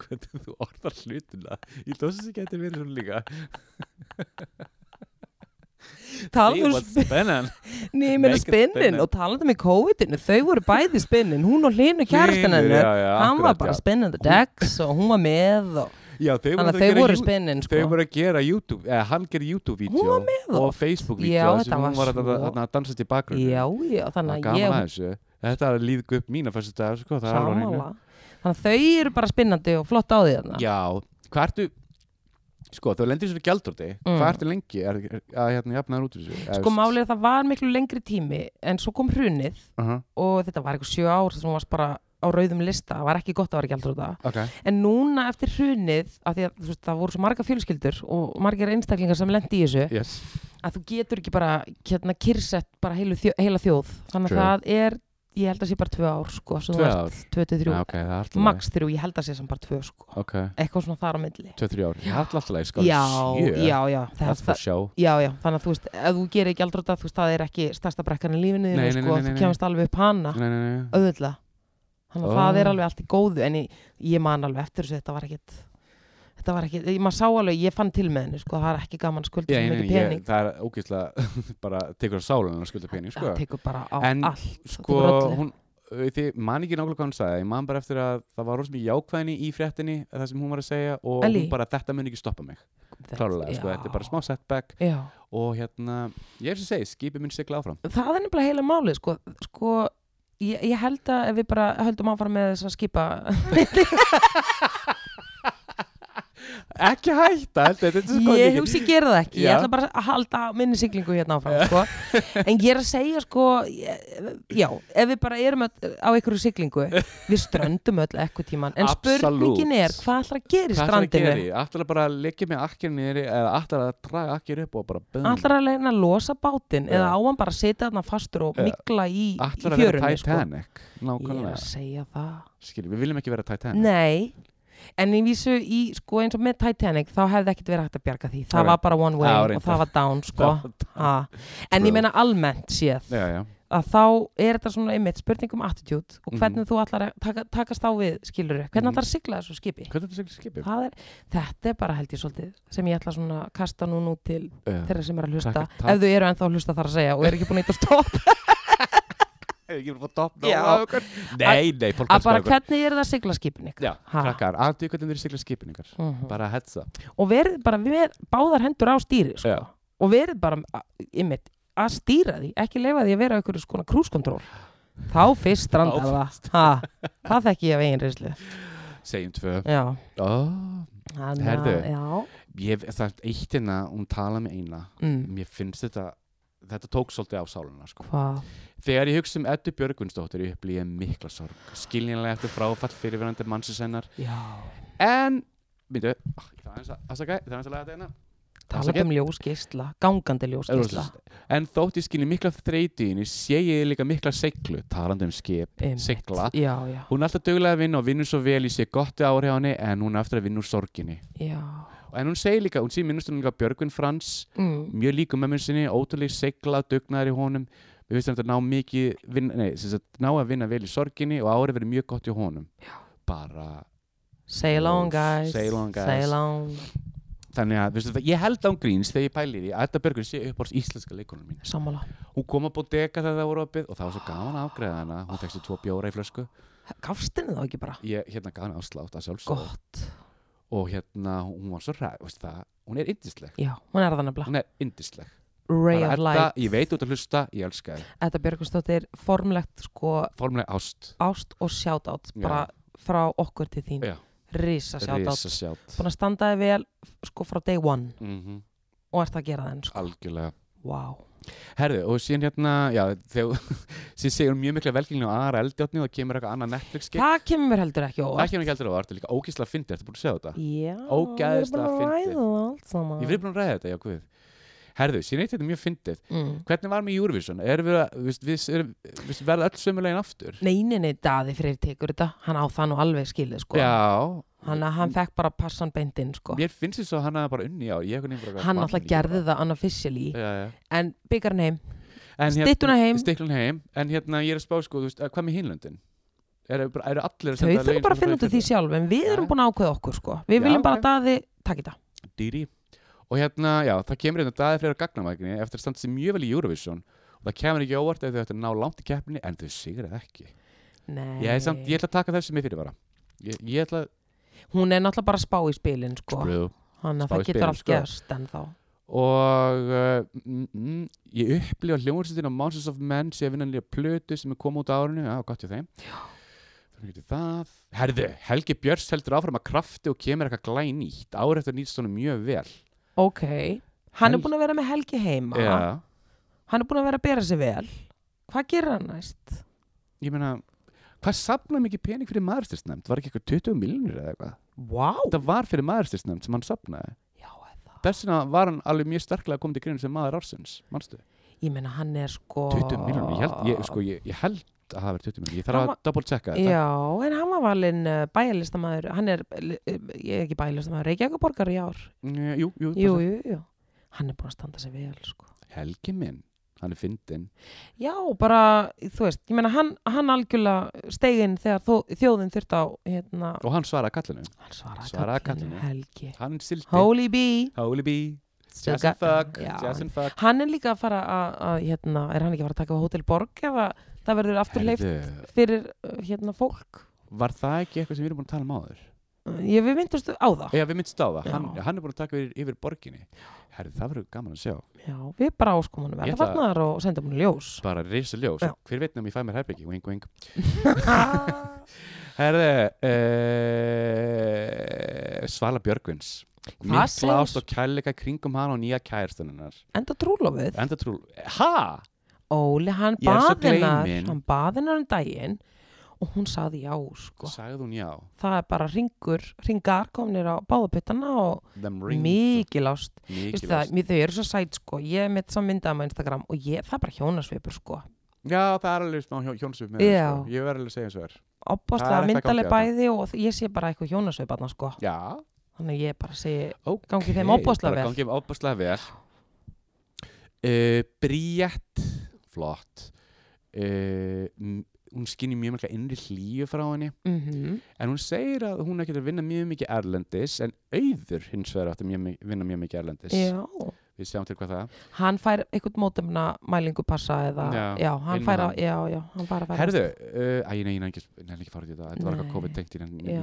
Hvernig þú orðar hlutina Ég að það getur verið svona líka um was spinning Nei, ég meina spinning. og talandi með COVID-inu, þau voru bæði spinnin, hún og hlinu kærastan Hlynur, hennar, hann var bara já. spinning the decks og hún var með og Já, þau þannig að að þau gera voru spinnin sko. Þau voru að gera YouTube, eða hann gerir YouTube-vídeó Hún og. Facebook-vídeó sem hún var að, að, að dansa til bakgrunni Já, já, þannig að ég að Þetta líðgu upp mína fyrstu dag, sko. Þannig að þau eru bara spinnandi og flott á því þarna. Já, hvað ertu Sko, þú lendir þessu gjaldróti Mm. Hvað ertu lengi að hérna jafnaður út úr þessu? Eða, Sko málið er að það var miklu lengri tími en svo kom hrunið uh -huh. og þetta var eitthvað sjö ár sem varst bara á rauðum lista, það var ekki gott að vera gjaldróta Ok, en núna eftir hrunið af því að veist, það voru svo marga fjölskyldur og margir einstaklingar sem lendi í þessu yes. að þú getur ekki bara hérna, kyrsett bara þjó, heila þjóð. Þannig að það er, ég held að sé bara tvö ár sko, Tvö ár? tvö til þrjú. Já, ok, það er alltaf max þrjú, ég held að sé sem bara tvö sko. Ok, eitthvað svona þar á milli. 2-3 ár Það er alltaf leið, sko. Já, sjö. já, já, það, show já, já, þannig að þú veist, ef þú gerir aldrei þú veist, það er ekki stærsta brekkan í lífinu Nei, sko, nei, nei, þú kemast alveg upp hana. Nei, nei, nei. Auðvitað þannig að Ó. það er alveg allt í góðu en ég, ég man alveg eftir þessu, þetta var ekkit þetta var ekkit, maður sá alveg, ég fann til með henni sko, það er ekki gaman að skulda nei, pening. það er ógeðslega bara tekur á sálun að skulda pening, sko. En, allt Sko, hún Þið man ekki nákvæmlega hvað hún sagði, ég man bara eftir að það var rosa mikið jákvæðni í fréttinni það sem hún var að segja og Ellie? hún bara þetta mun ekki stoppa mig. Klárulega, sko, þetta er bara smá setback. Já. og hérna, ég er sem segi, skipið mun sigla áfram. Það er nefnilega heila málið sko, sko ég, ég held að ef við bara höldum áfram með þess að skipa ekki hætta, þetta er sko ég hugsi ég gera það ekki, ég Já. ætla bara að halda minni siglingu hérna áfram sko. en ég er að segja sko ég- já, ef við bara erum öll á einhverju siglingu við ströndum öll ekkur tíman en Absolutt. spurningin er hvað ætlar að gera í hvað ætlar að strandinu gera í? ætlar að bara leggja með akkir niður eða ætlar að draga akkir upp og bara bum ætlar að leina að losa bátinn Já. eða á hann bara að setja þarna fastur og Já. mikla í, í ætlar að vera fjörunni sko. Titanic ég er nákvæmlega, að segja það skiljum, við viljum ekki vera Titanic Nei, en í vísu í, sko, eins og með Titanic þá hefði ekkert verið hægt að bjarga því. Það Ok. var bara one way Já, og það var down sko. ha. en ég meina almennt séð já, já, að þá er þetta svona einmitt spurning um attitude og hvernig þú ætlar að taka, takast á við skilur hvernig ætlar að sigla þessu skipi? Hvernig er þetta sigla skipið? Það er, þetta er bara held ég svolítið sem ég ætla svona að kasta nú nú til Já. þeirra sem er að hlusta, ef þau eru ennþá að hlusta þar að segja og eru ekki búin að eitthvað stopp Ef ekki verið fór topp. Nei, nei, fólk að bara okkur. hvernig er það að sigla skipin ykkar Já, krakkar, aðtöðu hvernig þeir sigla skipin ykkar Mhm. Bara heads up og verið bara við báðar hendur á stýri sko. Já. og verið bara einmitt, að stýra því, ekki leifa því að vera einhverju skona krúskontról þá fyrst strandar Þá það ha, það þekki ég af eigin reyslu Segjum tvö já, oh, Þannig Herðu. að- já ég, Það er eitt hérna, hún tala með eina mm. Mér finnst þetta Þetta tók svolítið á sáluna sko. Þegar ég hugsa um Eddu Björgvinsdóttir Ég upplýði mikla sorg Skiljanlega eftir fráfall fyrirverandi já. En, myndu, ég þarf aðeins að afsaka, ég þarf aðeins að laga þetta hérna. Talað um ljósgeisla, gangandi ljósgeisla. En þótt ég skilji mikla henni sé ég líka mikla seglu talandi um skip, segla já, já, hún er alltaf duglega að vinna og vinnur svo vel í sé gott ári á henni en hún er eftir að vinna úr sorginni. Já en hún segir líka, hún segir minnustum líka Björgvin Frans mm. mjög líka mömmun sinni, ótrúlega segla dugnaður í honum. Við veistum að ná mikið vinna, nei, sagt, ná að vinna vel í sorginni og árið verið mjög gott í honum. Já. bara, sail on guys. Sail on, guys. sail on þannig að veistu, ég held án gríns þegar ég pæli því að Edda Björgvin sé upp á íslenska leikonum mín. Sammála. Hún kom að bodega þegar það voru opið og það var svo gaman að afgreða hana. Hún fekk sér tvo bjóra í flösku. Gafst henni þá ekki bara? Ég hérna gaf hana áslátt að sjálfsögðu. Gott, og hérna hún var svo ræð það, hún er yndisleg. Já, hún er það nefnilega. Hún er yndisleg. Ray of light. ég veit út að hlusta, ég elska þið Þetta Björgustóttir formlegt sko formulega ást. ást og Já. bara frá okkur til þín. Já. risa sjátt búin að standa þig vel sko frá day one. Mm og ert að gera það enn sko. Algjörlega. Wow. Herðu og síðan hérna já, þegar síðan segjum mjög mikla velgengni á aðra eldjáttni og það kemur eitthvað annað Netflix skip það kemur mér heldur ekki það óvart kemur ekki heldur á það, það er líka ógísla fyndið, ertu búin að segja þetta? já, við að fyndið. það Ég verið búin að ræða þetta, já, guð. Herðu, síðan eitt þetta er mjög fyndið. mm. Hvernig var með Eurovision? Erum við að, við, við, við, við verða öll sömulegin aftur? neyninni daði fyrir tekur þetta hann á það nú alveg skilið sko Já, hann, hann fekk bara passan beintinn sko mér finnst þess að hann hafa bara unni á. Hann alltaf gerði það unofficially Já, já. en byggarn heim En Styttuna heim. Heim. En hérna, ég er að spá, sko, veist, að hvað með Hínlöndin? Eru er allir að þau senda þurfum lögin bara að finna þau út af því sjálf en við erum búin að ákveða okkur sko við Já, viljum bara ok. að daði takk í það Dýri. Og hérna, já, það kemur hérna daði fyrir gagnamækni eftir að standa sér mjög vel í Eurovision. Og það kemur ekki óvart ef þau ættu að ná langt í keppni en þau sigrið ekki. Nei. Ég, er samt, ég ætla að taka þessi með fyrir bara. Ég, ég ætla að... hún er náttúrulega bara að spá í spilin sko True. hann að spá í það getur spilin, allt sko. gerst en þá og uh, mm, mm, ég upplifa hljómsveitin á Monsters of Men sé að vinna nýja plötu sem er komið út á árinu já, gott hjá þeim Þannig getur það Herðu, Helgi Björns heldur áfram að krafti og kemur eitthvað glæn nýtt árið eftir nýtt svona mjög vel ok, hann Hel- er búin að vera með Helgi heima Já, hann er búin að vera að bera sig vel hvað gerir hann næst? ég meina hvað safnaði mikið pening fyrir maðurstyrsnefnd? Var ekki eitthvað 20 miljonir eða eitthvað? Wow. Þetta var fyrir maðurstyrsnefnd sem hann eða. Þess vegna var hann alveg mjög sterklega komið til grinn sem maður ársins, manstu? ég meina hann er sko 20 miljonir, ég held, ég, sko, ég, ég held að það verið 20 miljonir, ég þarf að double checka þetta Já, en hann var valinn uh, bæjarlistamæður, hann er, uh, ég er ekki bæjarlistamæður, Reykjavíkuborgar í ár. Jú, jú, Jú, jú, jú. Hann er búin að standa sig vel, sko. Helgi minn, hann er fyndinn Já, bara, þú veist, ég meina hann, hann algjörlega steginn þegar þó, þjóðin þurft á, hérna, og hann svaraði kallinu hann svaraði, Svaraði kallinu. Helgi. hann sildi Holy bee. Holy Bee, and Fuck Já, and Fuck Hann er líka að fara að, að, hérna, er hann ekki að fara að taka á Hotel Borg ef að það verður aftur leift fyrir, uh, hérna, fólk? Var það ekki eitthvað sem við erum búin að tala um áður? Uh, Ég, við myndumst á það. Já, við myndst á það, hann, hann er búin að taka yfir, yfir borginni Herri, það verður gaman að sjá Já, við bara áskum hann verða farnar og sendum hann ljós. Bara reysa ljós, Já. hver veit nefnum ég fæ mér herbyggi Wing, wing Herði uh, Svala Björgvins Mikla ást og kærleika kringum hann og nýja kærstunnar Enda trúlofið. Enda trú Ha? Óli, hann gleymin. hann baðinnar um daginn og hún saði já, sko. Sagði hún já Það er bara ringur, ringar komnir á báðaputtana og Them rings mikil ást. Mikil Vistu það, ást. mér, þau eru svo sæt, sko. Ég er með saman myndaðum á Instagram og ég, það er bara hjónasvipur, sko. Já, það er alveg smá hjó, hjónsvip með það, sko. Ég verður alveg að segja eins og er er Opbáslega eitthvað myndaleg bæði og ég sé bara eitthvað hjónasvip aðna, sko. Já, Þannig ég bara segi, ok Gangi þeim ofboðslega vel. Gangi þeim ofbáslega vel uh, Bríett Flott. Uh, Hún skinni mjög mjög innri hlýju frá henni. Mhm, En hún segir að hún er ekki að vinna mjög mikið erlendis En auður hins vegar átti mjög, mi- vinna mjög mikið erlendis. Já. Við sjáum til hvað það Hann fær eitthvað mótumna mælingu passa eða, Já, já, hann fær að, já, já, hann fær að færa Herðu, uh, nei, ég nenni ekki, að út í þetta. Þetta var eitthvað Nei. COVID-tengt, ég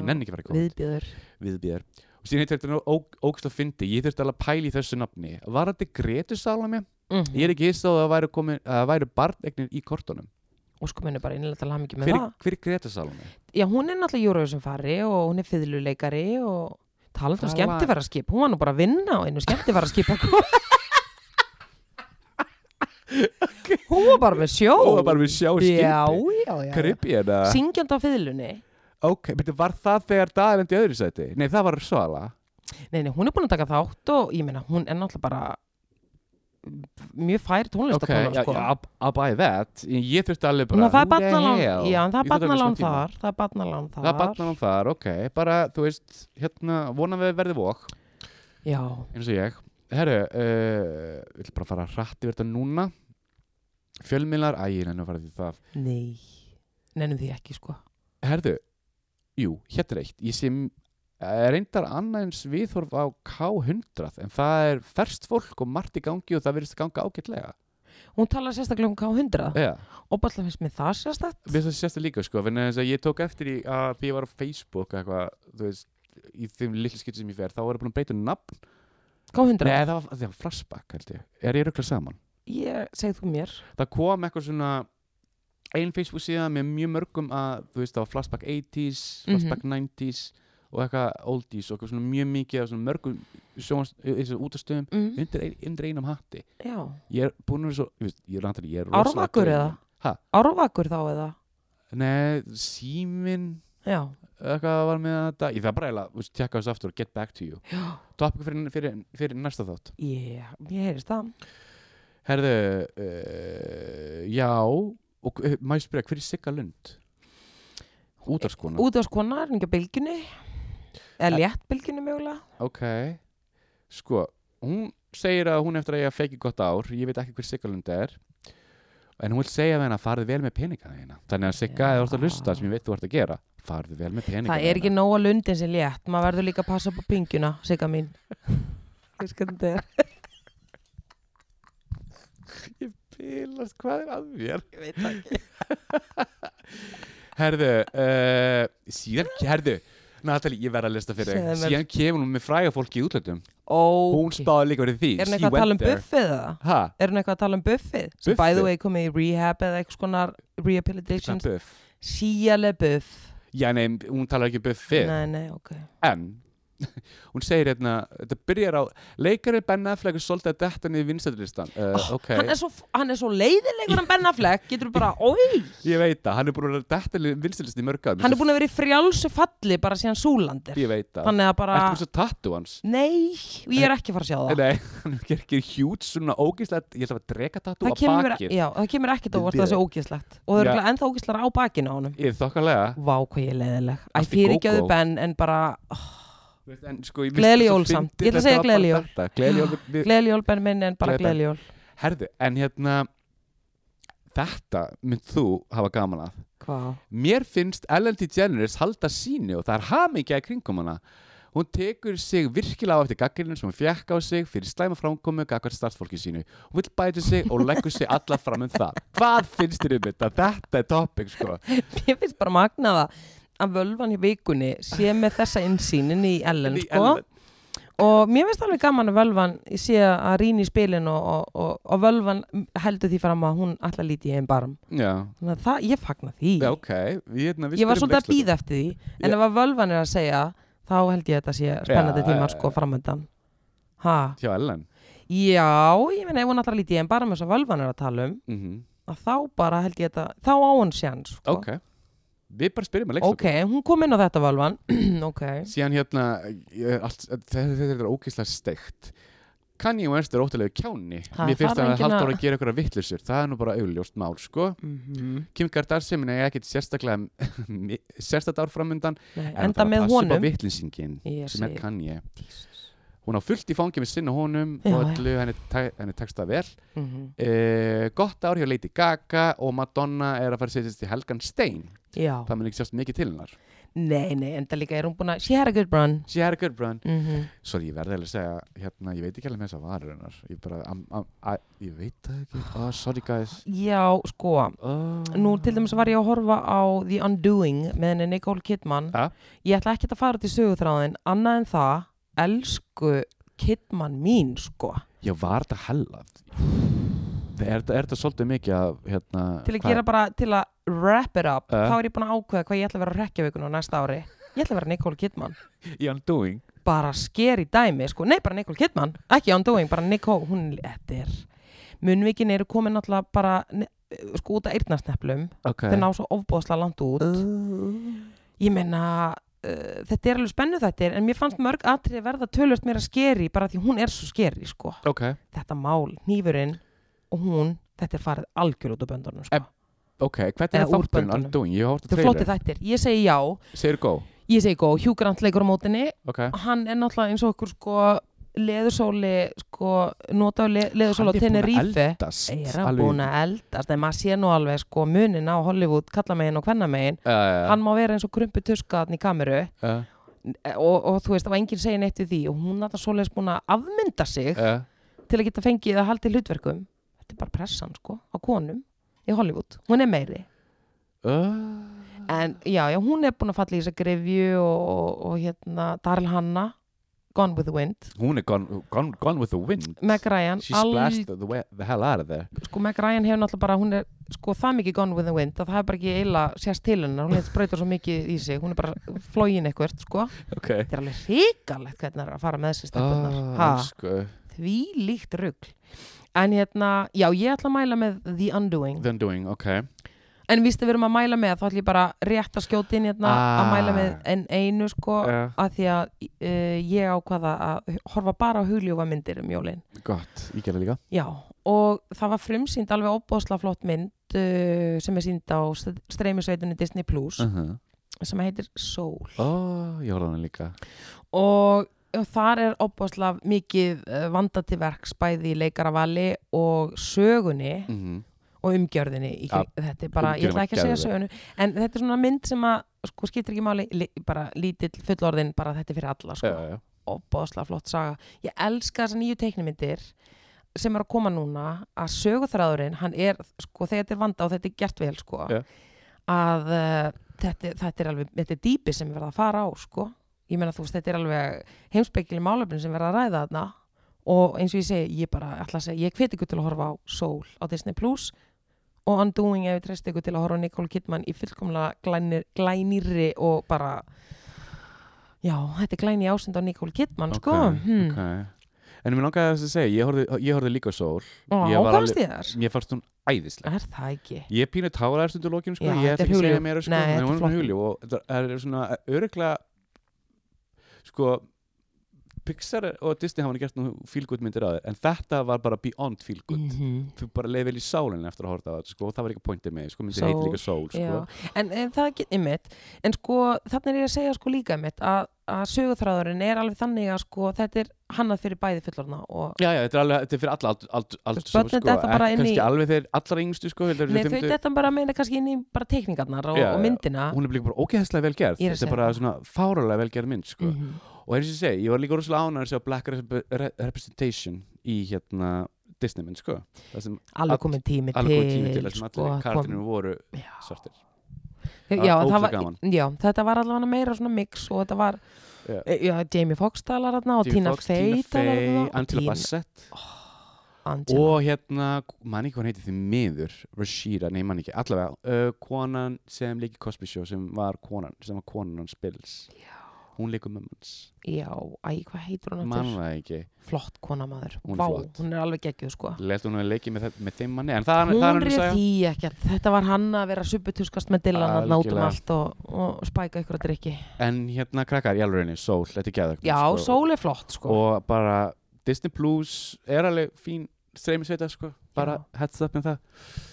nenni ekki að fara í COVID. Viðbjöður. viðbjöður síðan heitir þetta ógst að fyndi ég þurfti alveg að pæla í þessu nafni. Var þetta Gretu Salome? Mm ég er ekki á að væri, að væri barnegnir í kortunum. Og sko minni bara innlega til hamingi með hver, það. hver er Gretu Salome? Já, hún er náttúrulega Eurovision fari og hún er fiðluleikari og talandi um skemmtifæraskip, hún var nú bara að vinna á einu skemmtifæraskip hún var bara með sjó. Bara skipi já, já, já, já. Karibíana syngjandi á fiðlunni ok, betur, var það þegar dagar endi öðru sæti? nei, það var Svala. Nei, nei, hún er búin að taka þátt og ég meina, hún er náttúrulega bara mjög fær ok, tónlistakona já, sko. I'll buy that ég þurfti alveg Ná, bara það er hell? já, en það er tíma. þar það er barnalán þar. það barnalán þar, ok. Bara, þú veist, hérna, vona við verði vok Já, eins og ég. Herru, uh, við ætlum bara fara hratt yfir þetta núna. Fjölmiðlar, æ, ég nenni að fara því það. Nei. Nennum því ekki, sko. Herðu, jú, hérna er eitt ég sé eh, reyndar annað eins viðhorf á K100 en það er ferst fólk og margt í gangi og það verðist að ganga ágætlega Hún talar sérstaklega um K100 ja. og bara finnst mér það sérstakt Mér finnst það sérst líka sko, en þess að ég tók eftir í að ég var á Facebook eitthvað, veist, í þeim litlu skipti sem ég fer, þá var ég búin að breyta um nafn. K100, Nei, það var, það var ég. Er ég rögglega saman? ég segð þú mér Það kom eitthvað svona, ein Facebook síðan með mjög mörgum að, þú veist, það var flashback 80s, flashback 90s og eitthvað oldies og eitthvað mjög mikið af mörgum útastöðum mm. undir, ein, undir einum hatti. Já, Ég er búin að vera svo, ég er ég er Árvakur eða? Ha? Árvakur þá eða? Nei, síminn Já, eitthvað var með þetta ég þarf bara veist, tjekka þessu aftur og get back to you. Topic fyrir, fyrir, fyrir næsta þátt. Yeah, ég heyrist það. Herðu, uh, já og uh, maður spyrja, hver er Sigga Lund? útarskona Út af skona er ekki á bylgjunni? Eða En- létt bylgjunni mögulega? Ok, sko hún segir að hún eftir að ég feki gott ár. Ég veit ekki hver Sigga Lund er. En hún vil segja við henni að farið vel með peningana þína. Þannig að Sigga, þú ert að lusta sem ég veit þú ert að gera farið vel með peningana Það er ekki nóga lundin sem létt. Maður verður líka að passa upp á pingjuna, sigga mín. Veist Bilast, hvað er að mér? Ég veit ekki Herðu, uh, síðan, herðu, Natalie, ég verð að lista fyrir þig. Síðan kemur hún með fræga fólki í útlöndum. okay. Hún spáði líka verið því. Er hún eitthvað að tala um buffið það? Ha? Er hún eitthvað að tala um buffið? Sem by the way komið í rehab eða eitthvað rehabilitation Svona buff. Síale buff Já, nei, hún talar ekki um buffið. Nei, nei, ok En, hún segir hérna, þetta byrjar á, leikarinn Ben Affleck er svolítið að detta niður vinstættilistan. Uh, Oh, ok, hann, hann er svo leiðilegur hann Ben Affleck Getur bara, oi ég veit það, hann er búin að detta niður vinstættilistan í mörgum. Hann er búin að vera í frjálsu falli bara síðan Súlandir Ég veit það. Að bara, Ertu búin að tattu hans? nei, ég er ekki að fara að sjá það. Nei, hann er ekki hjút svona ógíslega, ég ætla að drega tattu á bakið. já, það kemur ekkit óvart að það sé ógislegt Og það er ennþá ógislar á bakinu á honum Sko, svo jól samt. Ég ætla að segja gleðileg jól. Gleðileg jól. við- við- Gleðileg jól Ben minn, en bara gleðileg jól Herðu, en hérna, þetta mynd þú hafa gaman að. Hvað? Mér finnst Ellen DeGeneres halda síni og það er hamingja í kringum hana. Hún tekur sig virkilega á eftir gaggrinin sem hún fjekk á sig fyrir slæma framkomu gaggar starfsfólki sínu. Hún vill bæta sig og leggur sig alla fram um það. Hvað finnst þér um þetta? Þetta er topic, sko. Mér finnst bara magnaða að völvan í vikunni sé með þessa insýnin í Ellen, Í sko Ellen. og mér finnst alveg gaman að völvan sé að rýna í spilin og, og, og, og völvan heldur því fram að hún alltaf líti í einn barm Já, þannig að það, ég fagna því já, ok. Hérna, við ég var svolítið að býða eftir því en ef að völvan er að segja þá held ég að þetta sé spennandi Já, tímar sko framöndan ha, Hjá Ellen. já, ég meina ef hún alltaf líti í einn barm eins og völvan er að tala um Mm að þá bara held ég þetta þá á hún sjans sko. Ok. Við bara spyrjum að leikstjórn. ok, hún kom inn á þetta völvan ok, síðan hérna ég, allt, þetta, þetta er ógeðslega steikt. Kanye West er óttalegu kjáni. Ha, mér finnst þarf að enginn halda að- ára að gera ykkur að vittlusur það er nú bara augljóst mál sko. Mm Kim Kardashian er ekkit sérstaklega sérstaklega ár framundan Nei, en enda með honum. vittlinsingin Ég sem er segi- Kanye. Jesus. Hún á fullt í fangi með sinna honum Já, og já. öllu henni, henni tekst það vel. Mhm. uh, gott ár hjá Lady Gaga og Madonna er að fara að setjast í Helgan Stein. Já, það mun ekki sjást mikið til hennar. Nei, nei, enda líka er hún búin að She had a good run. She had a good run. Mm Svo ég verði að segja, hérna, ég veit ekki alveg með þessa varur hennar. Ég bara, am, am, a, ég veit það ekki. Oh, Sorry guys. Já, sko. Oh. Nú til dæmis var ég að horfa á The Undoing með henni Nicole Kidman. Ja. Ég ætla ekki að fara til sögutráðin annað en það, elsku Kidman mín, sko. Já, var þetta hella Er er þetta svolítið mikið að, hérna Til að gera bara, til að wrap it up Ja. þá er ég búin að ákveða hvað ég ætla að vera að rekja vikun á næsta ári. Ég ætla að vera Nicole Kidman. Í undoing bara sker í dæmi sko. nei bara Nicole Kidman, ekki Undoing bara Nicole, hún, þetta er munvikin eru komin náttúrulega bara sko út af eyrnasneplum Ok. Þeir ná svo ofbóðslega langt út. Uh. ég meina uh, þetta er alveg spennu þetta en mér fannst mörg atrið verða tölvöld meira skeri bara því hún er svo skeri sko. ok, þetta mál, hnífurinn og hún, þetta er farið algjör út á böndunum sko. Ok, hvernig er þátturinn? hórt að þetta er flotti þættir, ég segi já. Segir go ég segi góð, Hugh Grant leikur á mótinni ok, hann er náttúrulega eins og okkur sko leðursóli sko, notaðu le, leðursóli á er Tenerife. er hann búin að eldast en maður sé nú alveg sko munin á Hollywood kallamegin og kvennamegin. Já, já, já. hann má vera eins og krumpu tuska þarna í kameru. Og, og þú veist, og enginn segir neitt við því og hún er það svoleiðis búin að afmynda sig til að geta fengið að halda í hlutverkum. Þetta er bara pressan sko, á konum í Hollywood, hún er meiri. Uh, en já, já, hún er búin að falla í þessa grefju og, og, og hérna Daryl Hanna Gone with the Wind. Hún er gone, gone, gone with the wind. Meg Ryan, She splashed the, the, the hell out of there. Sko Meg Ryan hefur náttúrulega bara hún er sko það mikið Gone with the Wind að það hefur bara ekki eiginlega sérst til hennar, hún hefur sprautar svo mikið í sig. Hún er bara flógin eitthvað, sko. Ok. Þetta er alveg hrikalegt hvernig það er að fara með þessi stefnurnar Ah, elsku. því líkt rugl. En hérna, já, ég ætla að mæla með The Undoing. The Undoing, ok en víst að við erum að mæla með þá ætla ég bara rétt að skjóta inn hérna að Ah. mæla með en einu sko Já. að því að uh, ég ákvaða að horfa bara á hugljófa myndir um jólin Gott, ég gerði líka já, og það var frumsýnd alveg óbóðslega flott mynd uh, sem er sýnd á streymisveitunni Disney Plus uh -huh. sem heitir Soul Ó, ég horfði á hana líka og þar er óbóðslega mikið uh, vanda til verks bæði í leikaravali og sögunni mm -hmm. Og umgjörðinni í, Ja, þetta er bara, ég ætla ekki að segja sögunu en þetta er svona mynd sem að sko skiptir ekki máli, li, bara lítill fullorðin bara þetta er fyrir alla sko. Já, já og bóðslega flott saga. Ég elska þessar nýju teiknimyndir sem er að koma núna að söguþræðurinn, hann er sko þegar þetta er vanda og þetta er gert vel sko að uh, þetta, þetta er alveg, þetta er dýpi sem við verða að fara á sko, ég meina þú veist þetta er alveg heimspekileg málefnin sem verða að ræða þarna og eins og ég segi, ég bara að segja, ég hveti ykkur til að horfa á Soul á Disney Plus og Undoing ef ég treysti ykkur til að horfa Nicole Kidman í fullkomlega glænir, glænirri og bara já, þetta er glæni ásend á Nicole Kidman sko Ok, hmm. ok. En mér langaði þess að segja, ég horfði, ég horfði líka Soul Ó, Ég var þar? Mér fannst hún æðisleg Er það ekki? Ég pínu táraðar stundu lókinu sko, Já, ég er ekki að segja meira sko, Nei, þetta er flott. og þetta er svona öruglega sko Pixar og Disney hafa nú gert nú fílgút myndir á þér en þetta var bara beyond fílgút mm. Mhm. þú bara leið vel í sálinn eftir að á þetta sko, og það var ekki pointið með, sko, myndir heitir líka Soul sko. En, en það get ymmit en sko þannig er ég að segja sko líka ymmit að, að sögutræðurinn er alveg þannig að sko þetta er hannað fyrir bæði fullorna Já, já, þetta er alveg, þetta er fyrir alla bara inn í- kannski alveg þeir allra yngstu sko, Nei, þau þetta bara meina kannski inn í bara teikningarnar og, Já, og myndina hún er líka bara ógeðslega vel gerð Ég er að þetta er bara það. svona fáralega vel gerð mynd sko. Og eins og ég segi, ég var líka rosalega ánægður að sjá Black Re- Re- Representation í hérna Disney mynd sko. alveg komin tími alveg komið til, tími til það sem sko, allir karakterinu kom- voru Já. svartir já, var það ógeðslega var, gaman. já, þetta var allavega meira svona mix og þetta var Já. já, Jamie Foxx talar þarna og Tina Fey talar þarna Angela Bassett Angela. og hérna, manni hvað hann heiti því miður Rashida, nei manni ekki, allavega uh, konan sem líki Cosby Show sem var konan, sem var konan hans Bills Já. Hún líkur mömmans já, æ, hvað heitur hún mann aftur? það ekki, flott kona maður, Hún er vá, flott. hún er alveg geggjuð sko. Lelt hún að leiki með, með þeim manni? En það, hún er hann að segja. því ekkert. Þetta var hann að vera supputuskast með Dylan að nátum allt og, og spæka ykkur að drikki en hérna krakkar í alveg reyni, Soul, þetta er geðvægt já, sól er flott sko. Og bara Disney Plus er alveg fín streymisveita sko, bara heads up með það.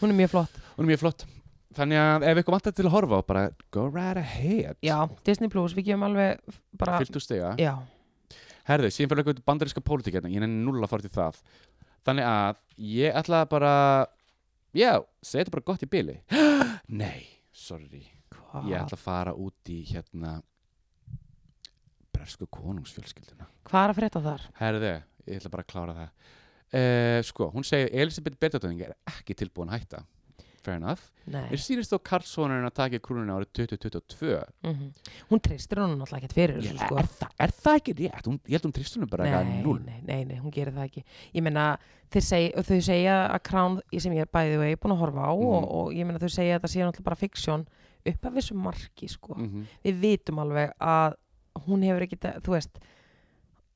Hún er mjög flott. Hún er mjög flott þannig að ef ykkur vantar til að horfa á bara go right ahead. Já, Disney Plus, við gefum alveg bara, fylgtu stiga. Já, herðu, síðan fyrir eitthvað bandaríska pólitíkjarna. Ég null að fara til það. Þannig að ég ætla bara já, segja þetta bara gott í byli nei, sorry. Hvað? Ég ætla að fara út í hérna bresku konungsfjölskylduna. Hvað er að frétta þar? herðu, ég ætla bara að klára það. Uh, sko, hún segir Elisabeth Bertadóðing er ekki tilbúin að hætta fair enough, Nei. er sýnist þó Karlssonurinn að taka krúnuna árið 2022 Mm hún treystir hún náttúrulega ekkert fyrir þessu sko er, það, er það ekki rétt? Hún, ég held hún tristunum bara eitthvað nei, null nei, nei, nei, hún gerir það ekki ég þeir seg, þau segja að Crown sem ég bæði og ég er búin að horfa á og, Mhm. og ég meina þau segja að það sé náttúrulega bara fiksjón upp af þessu marki sko Mhm. við vitum alveg að hún hefur ekki, þú veist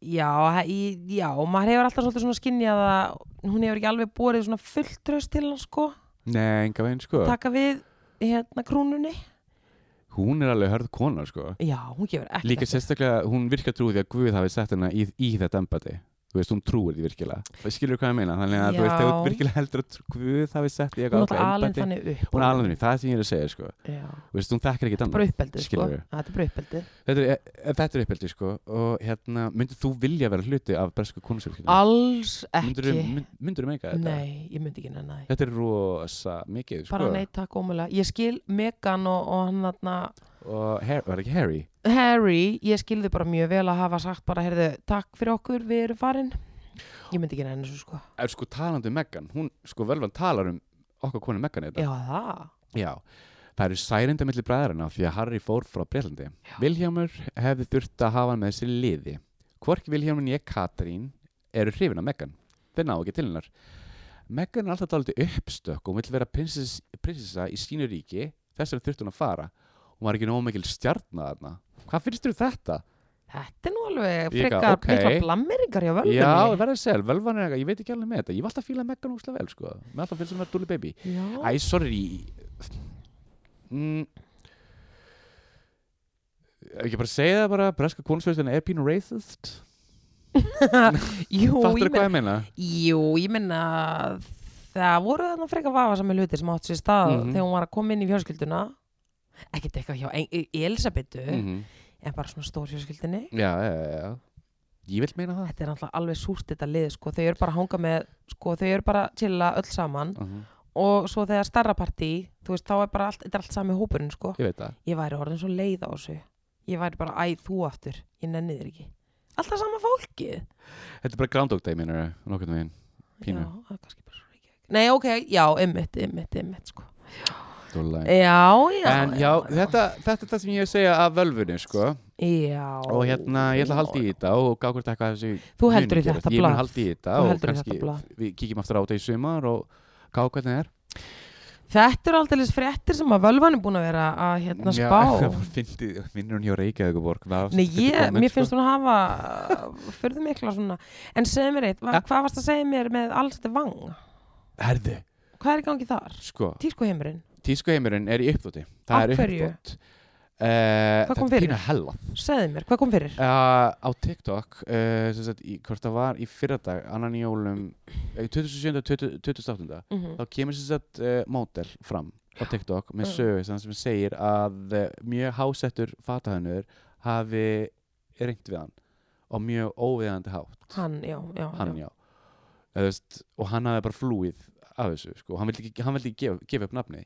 já, í, já, maður hefur alltaf svolítið svona skinnjað að hún hefur ekki alveg borið svona fullt tröst til hann sko Nei, enga veginn sko. Taka við hérna krúnunni? Hún er alveg hörð kona sko. já, hún gefur ekki líka sérstaklega, hún virkar trúið því að Guð hafi sett hennar í, í þetta embati þú veist, hún trúir því virkilega það skilur hvað ég meina, þannig að þú veist, Já. þegar þú virkilega heldur að Guð hafi sett í hún er eitthvað alltaf alveg embætti- þannig upp hún er alveg þannig, það er sem ég er að segja sko. já, Þú veist, hún þekkir ekki bara annað uppeldið sko. Skilurðu? þetta er bara uppeldið þetta er, e, þetta er uppeldi sko. og hérna, myndir þú vilja vera hluti af bresku konusfjölskyldunni? alls myndir ekki þú mynd, myndirðu meika þetta? nei, ég myndi ekki nenni það þetta er rosa mikið sko. bara nei, takk ómulega ég skil Megan og, og hann þarna og Har var ekki Harry Harry, ég skilði bara mjög vel að hafa sagt bara, heyrðu, takk fyrir okkur, við erum farin ég myndi ekki nenni þessu sko er sko talandi um Meghan hún, sko völvan talar um okkar konu Meghan í þetta já, það Já, það eru særinda milli bræðarina því að Harry fór frá Breitlandi. Vilhjámur hefði þurft að hafa hann með í liði. Hvorki Vilhjámur nýja Katrín eru hrifin af Meghan. Þeir ná ekki til hennar. Meghan er alltaf dálítið uppstökk og vill vera prinsess, prinsessa í sínu ríki þess vegna þurft hún að fara. Hún var ekki nóg mikil stjarnar þarna. Hvað finnst þér um þetta? þetta er nú alveg frekar eitthvað, ok. mikla blammeringar hjá völvunni Já, að segja, völvan er eitthvað, ég veit ekki alveg með þetta. Ég var alltaf að fíla Meghan úslega vel, sko. Mér alltaf finnst hún að vera dúli baby. Já. Æ, sorry mm. Ekki bara segja það bara Breska konusveistin er pínu racist jú, Fattur þú hvað ég meina? jú, ég meina það voru þarna frekar vafa saman hlutir sem átt sér stað Mhm. þegar hún var að koma inn í fjölskylduna ekkert eitthvað hjá En- Elisabetu -hmm. en bara svona stór fjölskyldinni Já, já, já, já Ég vil meina það þetta er alltaf alveg súrt þetta lið sko. þau eru bara að hanga með sko, þau eru bara að chilla öll saman uh -huh. og svo þegar starra partí þú veist, þá er bara allt, er allt sami hópurinn sko. Ég ég væri orðin svo leið á þessu ég væri bara, æ, þú aftur ég nenni þér ekki alltaf sama fólkið Þetta er bara Groundhog Day mínur Nokkurn veginn já, það er kannski bara svo Reykjavík. nei, ok, já, ymmit, ymmit, ymmit sko. Dólega. Já, já En já, þetta, þetta er það sem ég er að segja af völvunni sko. já. Og hérna, ég ætla að halda í þetta Og gá hvort eitthvað þú heldur í þetta Ég mun blað. halda í þetta Og kannski við kíkjum aftur á þetta í sumar Og gá hvernig það er. Þetta eru alltaf fréttir sem að völvan er búin að vera að hérna Já, spá. fyndi, finnur hún hjá Reykjavíkuborg Nei, ég, mér finnst hún að hafa fyrir mikla svona. En segðu mér eitt, Ja. hvað varst að segja mér með alls þetta vang? Herðu, Hvað er í gangi þar? sko. Tískuheimurinn? Tískuheimurinn er í uppþótti Af það er uppþótt uh, Hvað kom fyrir? Segðu mér, hvað kom fyrir? uh, á TikTok uh, sagt, í, hvort það var í fyrradag annan í jólum uh, 27. og 20 28. Mm -hmm. þá kemur uh, mótel fram á TikTok með Mm. sögu sem, segir að mjög hásettur fatahönnur hafi reynt við hann og mjög óviðandi hátt Hann, já, já, hann já. já veist, og hann hafði bara flúið af þessu sko. hann vildi ekki, hann vildi ekki gefa, gefa upp nafni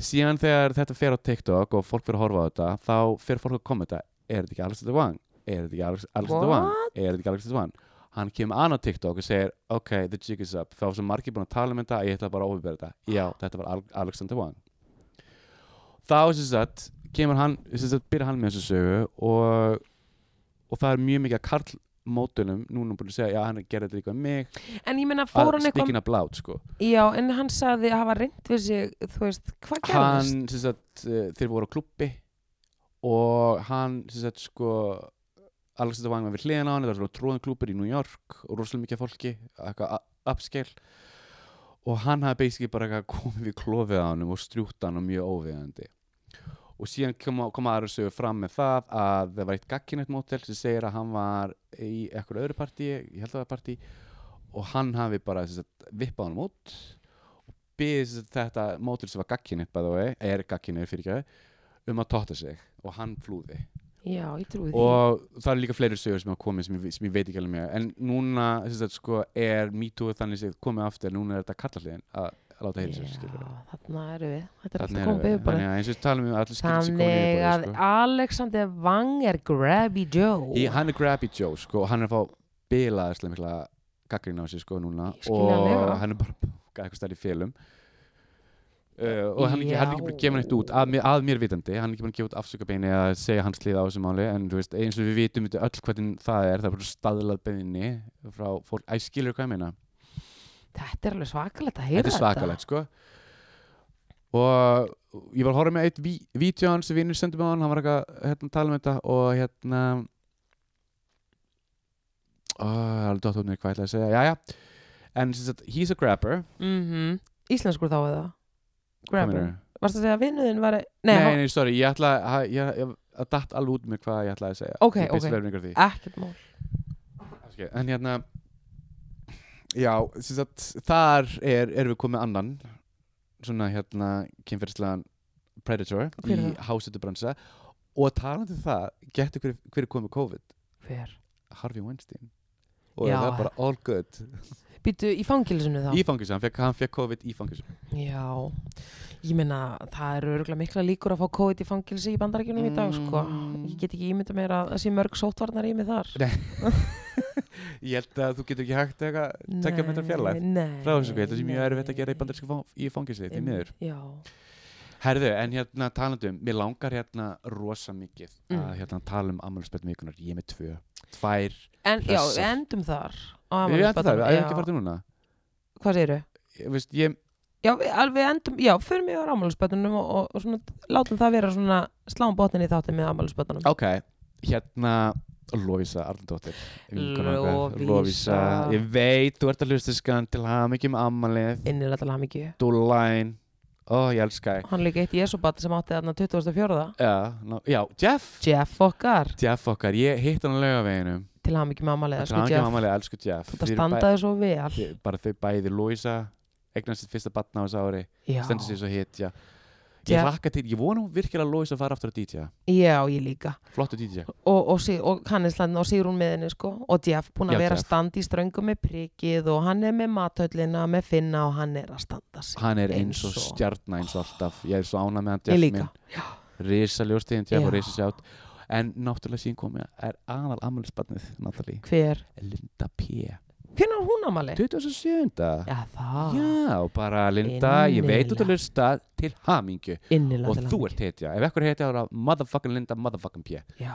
síðan þegar þetta fer á TikTok og fólk fyrir að horfa á þetta þá fyrir fólk að kommenta er þetta ekki Alexander Wang? Er þetta ekki Alex, Alexander Wang? Er þetta ekki Alexander Wang? Hann kemur annað TikTok og segir ok, the jig is up. Þá er svo margir búin að tala um þetta ég ætla bara að óbyrða þetta. Já, þetta var Al Alexander Wang. Þá sem sagt kemur hann, sem sagt byrja hann með þessu sögu og, og það er mjög mikið að Karl mótunum núna búin að segja, já hann gerði þetta líka um mig. En ég meina, fór hann eitthvað of loud sko. Já, en hann sagði að hafa reynd við sig Þú veist, hvað gerðist? hann, sem sagt, uh, þeir voru á klubbi og hann, sem sagt, sko Alexander Wang var við hliðina á hann það var tróðan klúpur í New York og rosalega mikið fólki, eitthvað upscale. Og hann hafði basically bara komið við klofið á hann og strjútt hann og mjög óviðandi og síðan koma, koma aðra sögur fram með það að það var eitt gagginett mótel sem segir að hann var í eitthvað öðru partí, ég held að það var partí og hann hafi bara vippað hann út og byggði þetta mótel sem var gagginett er gagginett fyrir ekki um að totta sig og hann flúði. Já, ég trúi því. Og það eru líka fleiri sögur sem hafa komið sem ég, sem ég veit ekki alveg mjög en núna sagt, sko, er MeToo þannig sem komið aftur núna er þetta kallaliðin að að láta Já, þarna eru við. Þetta er alltaf komið yfir bara. Þannig að um yfir að sko. Alexander Wang er Grabby Joe. Í, hann er Grabby Joe sko, hann er að fá bilaðislega mikla gaggrín á sig sko núna. Og hann er bara eitthvað stærri félum Uh, og hann ekki, hann er ekki búin að gefa neitt út að að mér vitandi, hann er ekki búin að gefa út afsökabeini eða segja hans hlið á þessu máli en veist, eins og við vitum öll hvernig það er það er bara staðlað beini frá fólk, æ, skilur hvað ég meina Þetta er alveg svakalegt að heyra þetta er svakalegt sko. Og ég var að horfa með eitt ví vídeo hans sem vinnur sendum á hann, hann var eitthvað hérna, að tala um þetta og hérna það er alveg dótt út mér hvað ég ætla að segja, já já en sem sagt, he's a grabber. Mm Íslenskur þá eða? Grabber? Varst að segja að vinnuðin var Nei, nei, nei, sorry, ég ætla að ég, datt alveg út með hvað ég ætlaði að segja. Ok, ok. verður ykkur því. Ekkert mál. En hérna Já, sagt, þar er, erum við komið annan svona hérna kynferðislegan predator í það? hásættubransa og talandi um það, getur hver, hver er komið COVID Hver? Harvey Weinstein og Já. það er bara all good Býtu í fangilsinu þá? í fangilsi, hann fekk, hann fekk COVID í fangilsi Já, ég meina það eru örgulega mikla líkur að fá COVID í fangilsi í bandarækjunum í dag sko. Mm. Ég get ekki ímynda mér að það sé mörg sótvarnar í mig þar Ég held að þú getur ekki hægt eitthvað tekja metra fjarlæð Nei, frá þessu, ég held að það sé mjög erfitt að gera í bandarísku fang- í fangilsi, því miður. Herðu, en hérna talandum, mér langar hérna rosa mikið Mm. að hérna tala um ammælisböttum vikunar, ég er með tvö, tvær, en já, við endum þar við það, afmælisbarninu, við erum ekki farið núna, Hvað ég, veist, ég, Já, við, alveg endum, já, förum við á ámælisbötunum og, og, og svona, látum það vera svona sláum botnin í þáttin með ámælisbötunum ok, hérna, Lovisa Arndóttir. Lovísa, ég veit, þú ert að hlusta skan til hafa mikið um ammælið, Innilega til hann ekki Dúlæn, ó, ég elska þig, Hann líka eitt Jesúbat sem átti þarna 2004 já, ná, já, Jeff, Jeff okkar. Jeff okkar, ég hitt hann á laugaveginum, til hann ekki með ámælið til hann ekki Jeff. ammælið, elsku Jeff, bæ- standaði svo vel. Bara þau bæði Lovísa, eignast sitt fyrsta batna á þessu ári, Já, stendur sér svo hitja ég Jeff- hlakka til, ég hún virkilega að Lois að fara aftur að DJ já, ég líka. Flottu DJ og, og, og kannislandin og Sigrún með henni sko. og Jeff búin að vera að standa í ströngum með prikið og hann er með matöllina með finna og hann er að standa sig hann er eins og og- stjarnar eins og alltaf. Ég er svo ánað með hann Jeff líka. minn. Risa ljóstíðin Jeff og risa sjátt en náttúrulega sín komið er aðal ammælisbarnið Natalie. Hver, Linda P hvernig er hún ámæli? 27. já, það, Já, og bara Linda, ég veit út að Innilega. hlusta til hamingju innilega og til þú hamingju. ert hetja, ef ekkur hetja þá er það motherfucking Linda, motherfucking P já,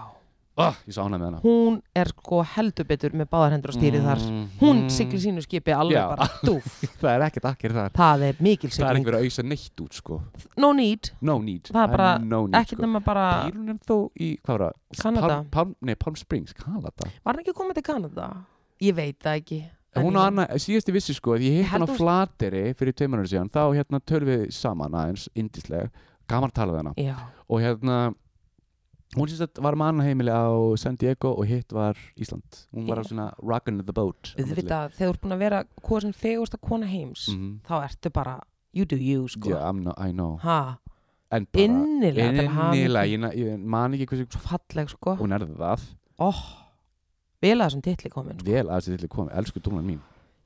oh, ég svo ánað með hana hún er sko heldur betur með báðar hendur á stýrið þar hún Mhm. siglir sínu skipi alveg Já. bara dúf það er ekkert akkir þar það er mikil það er sigling, einhver að auðsa neitt út sko no need no need Það er bara no need, ekkert sko. nema bara, Býr hún þó í, hvað var það? Kanada. Palm, Palm, nei, Palm Springs, Kanada var hann ekki komið til Kanada? Ég veit það ekki hún og Anna, síðast ég vissi sko að ég hitt hann á flateri fyrir tveimur ára síðan, þá hérna tölum við saman aðeins, indislega, gaman að tala við hana. Já, og hérna hún síðast að var með Anna heimili á San Diego og hitt var Ísland. Hún var á Já. svona rockin' the boat auðvitað, þegar þú ert búin að vera hvað sem fegursta kona heims Mhm. þá ertu bara, you do you sko. Já, I'm no, I know. Ha, en bara, innilega innilega, ég, ég man ekki hversu falleg sko. Hún er það, oh, vel að þessum titli komin sko. vel að þessi til komið, elsku dúlan mín.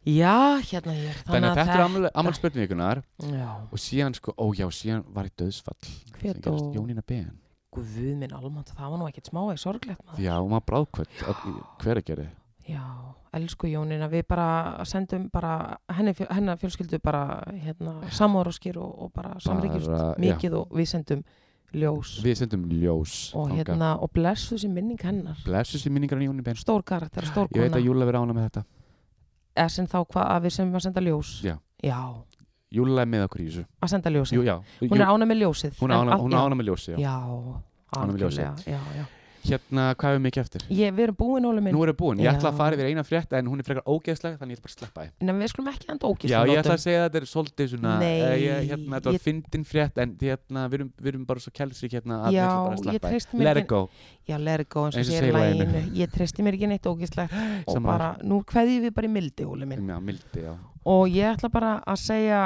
Já, hérna ég er þannig að þetta er ammál spurningikunar já, og síðan sko, ó já, síðan var í döðsfall Hver sem dó? gerast, Jónína Ben. Guð minn almátt það var nú ekkert smá ekki sorglegt maður. Já, hún var bráðkvöld hver að gera já, elsku Jónina við bara sendum bara henni, fjö- hennar fjölskyldu bara hérna, samóðróskir og, og bara samryggjumst Bara, já. mikið og við sendum ljós. Við sendum ljós og hérna og blessu þessi minning hennar. Blessu sér minningar á Jónína Ben. Stór karakter, stór ég veit kona. Að Júla verið ána með þetta. Eða sem þá hvað að við sem að senda ljós? Já. já, Júla er með okkur í þessu. Að senda ljósið? Jú, hún er ána með ljósið hún er ána, ána með ljósi já. Ánægð með ljósið. já, já. Hérna, hvað hefur mikið eftir? Ég, við erum búin Óli minn. Nú er það búin, ég ætla að fara yfir eina frétt en hún er frekar ógeðsleg þannig ég ætla bara að sleppa því. En við skulum ekki enda ógist Já, ég ætla að segja að þetta er svolítið svona Nei, eh, ég, hérna, þetta var fyndin frétt en hérna, við erum, við erum bara svo kælsrik hérna að við ætlum bara sleppa mér Let it go, já, let it go eins og sér læginu ég treysti mér ekki neitt ógislegt og bara, nú kveðjum við bara í mildi Óli minn. Já, mildi, já. Og ég ætla bara að segja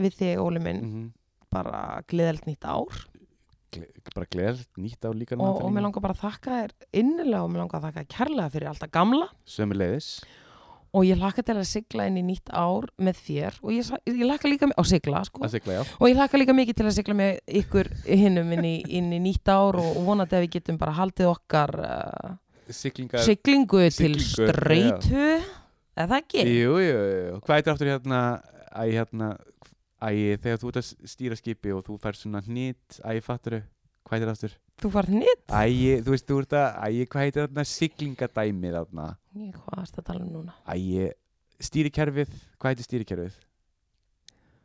við þig Óli minn mm bara gleðelt nýtt ár bara gleð, nýtt á líka og, og mér langar bara að þakka þér innilega og mér langar að þakka þér kærlega fyrir alltaf gamla. Sömuleiðis. Og ég hlakka til að sigla inn í nýtt ár með þér. Og ég, ég hlakka líka á sigla sko. að sigla, og ég hlakka líka mikið til að sigla með ykkur hinnum inn í, inn í nýtt ár og, vonandi að við getum bara haldið okkar uh, siglingar siglingu til streitu. Eða ekki? Jú, jú, jú, hvað er aftur hérna Æ, hérna Æ, þegar þú ert að stýra skipi og þú fær svona hnýtt Æ, fattur Hvað er aftur? Þú færð nýtt? Æ, þú veist, þú ert að Æ, hvað heitir þarna siglingadæmið þarna? Ég, hvað er þetta að tala um núna? Æ, stýrikerfið Hvað heitir stýrikerfið?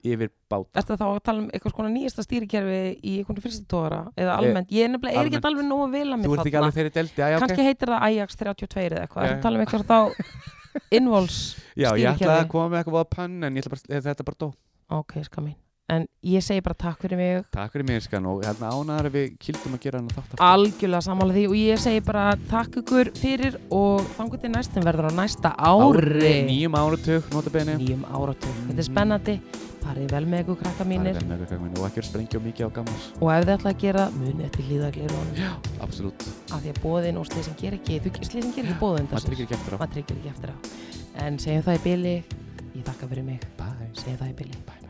Yfir báta Ertu þá að tala um eitthvað svona nýjasta stýrikerfi í einhvern fyrstatóra eða almennt? Ég er nefnilega er ekki almennt. alveg nógu vel að Þú mér ert ekki alveg þeirri delti, já, já, ok Kannski heitir það Ajax 32 eða eitthvað Já, Ertu að tala um Invols Já, ég ætlaði stýrikerfi. að koma með eitthvað á pann en ég ætla bara, þetta er bara dó Ok, skal mín. En ég segi bara takk fyrir mig. Takk fyrir mér skan og hérna ánæður að við kildum að gera hann þátt aftur. algjörlega sammála því og ég segi bara takk ykkur fyrir og þangur til næstum verður á næsta ári. Nýjum áratug, notabene. Nýjum áratug. Þetta er spennandi, farið vel með ykkur krakka mínir. Og ekki að sprengja mikið á gammars og ef þið ætla að gera munið til líðaglir Absolutt, af því að bóðin og slísin ger ekki þú slísin ger ekki bóðin maður tryggir ekki eftir á. En segjum það í byli ég þakka fyrir mig, Bye. Segjum það í byli Bye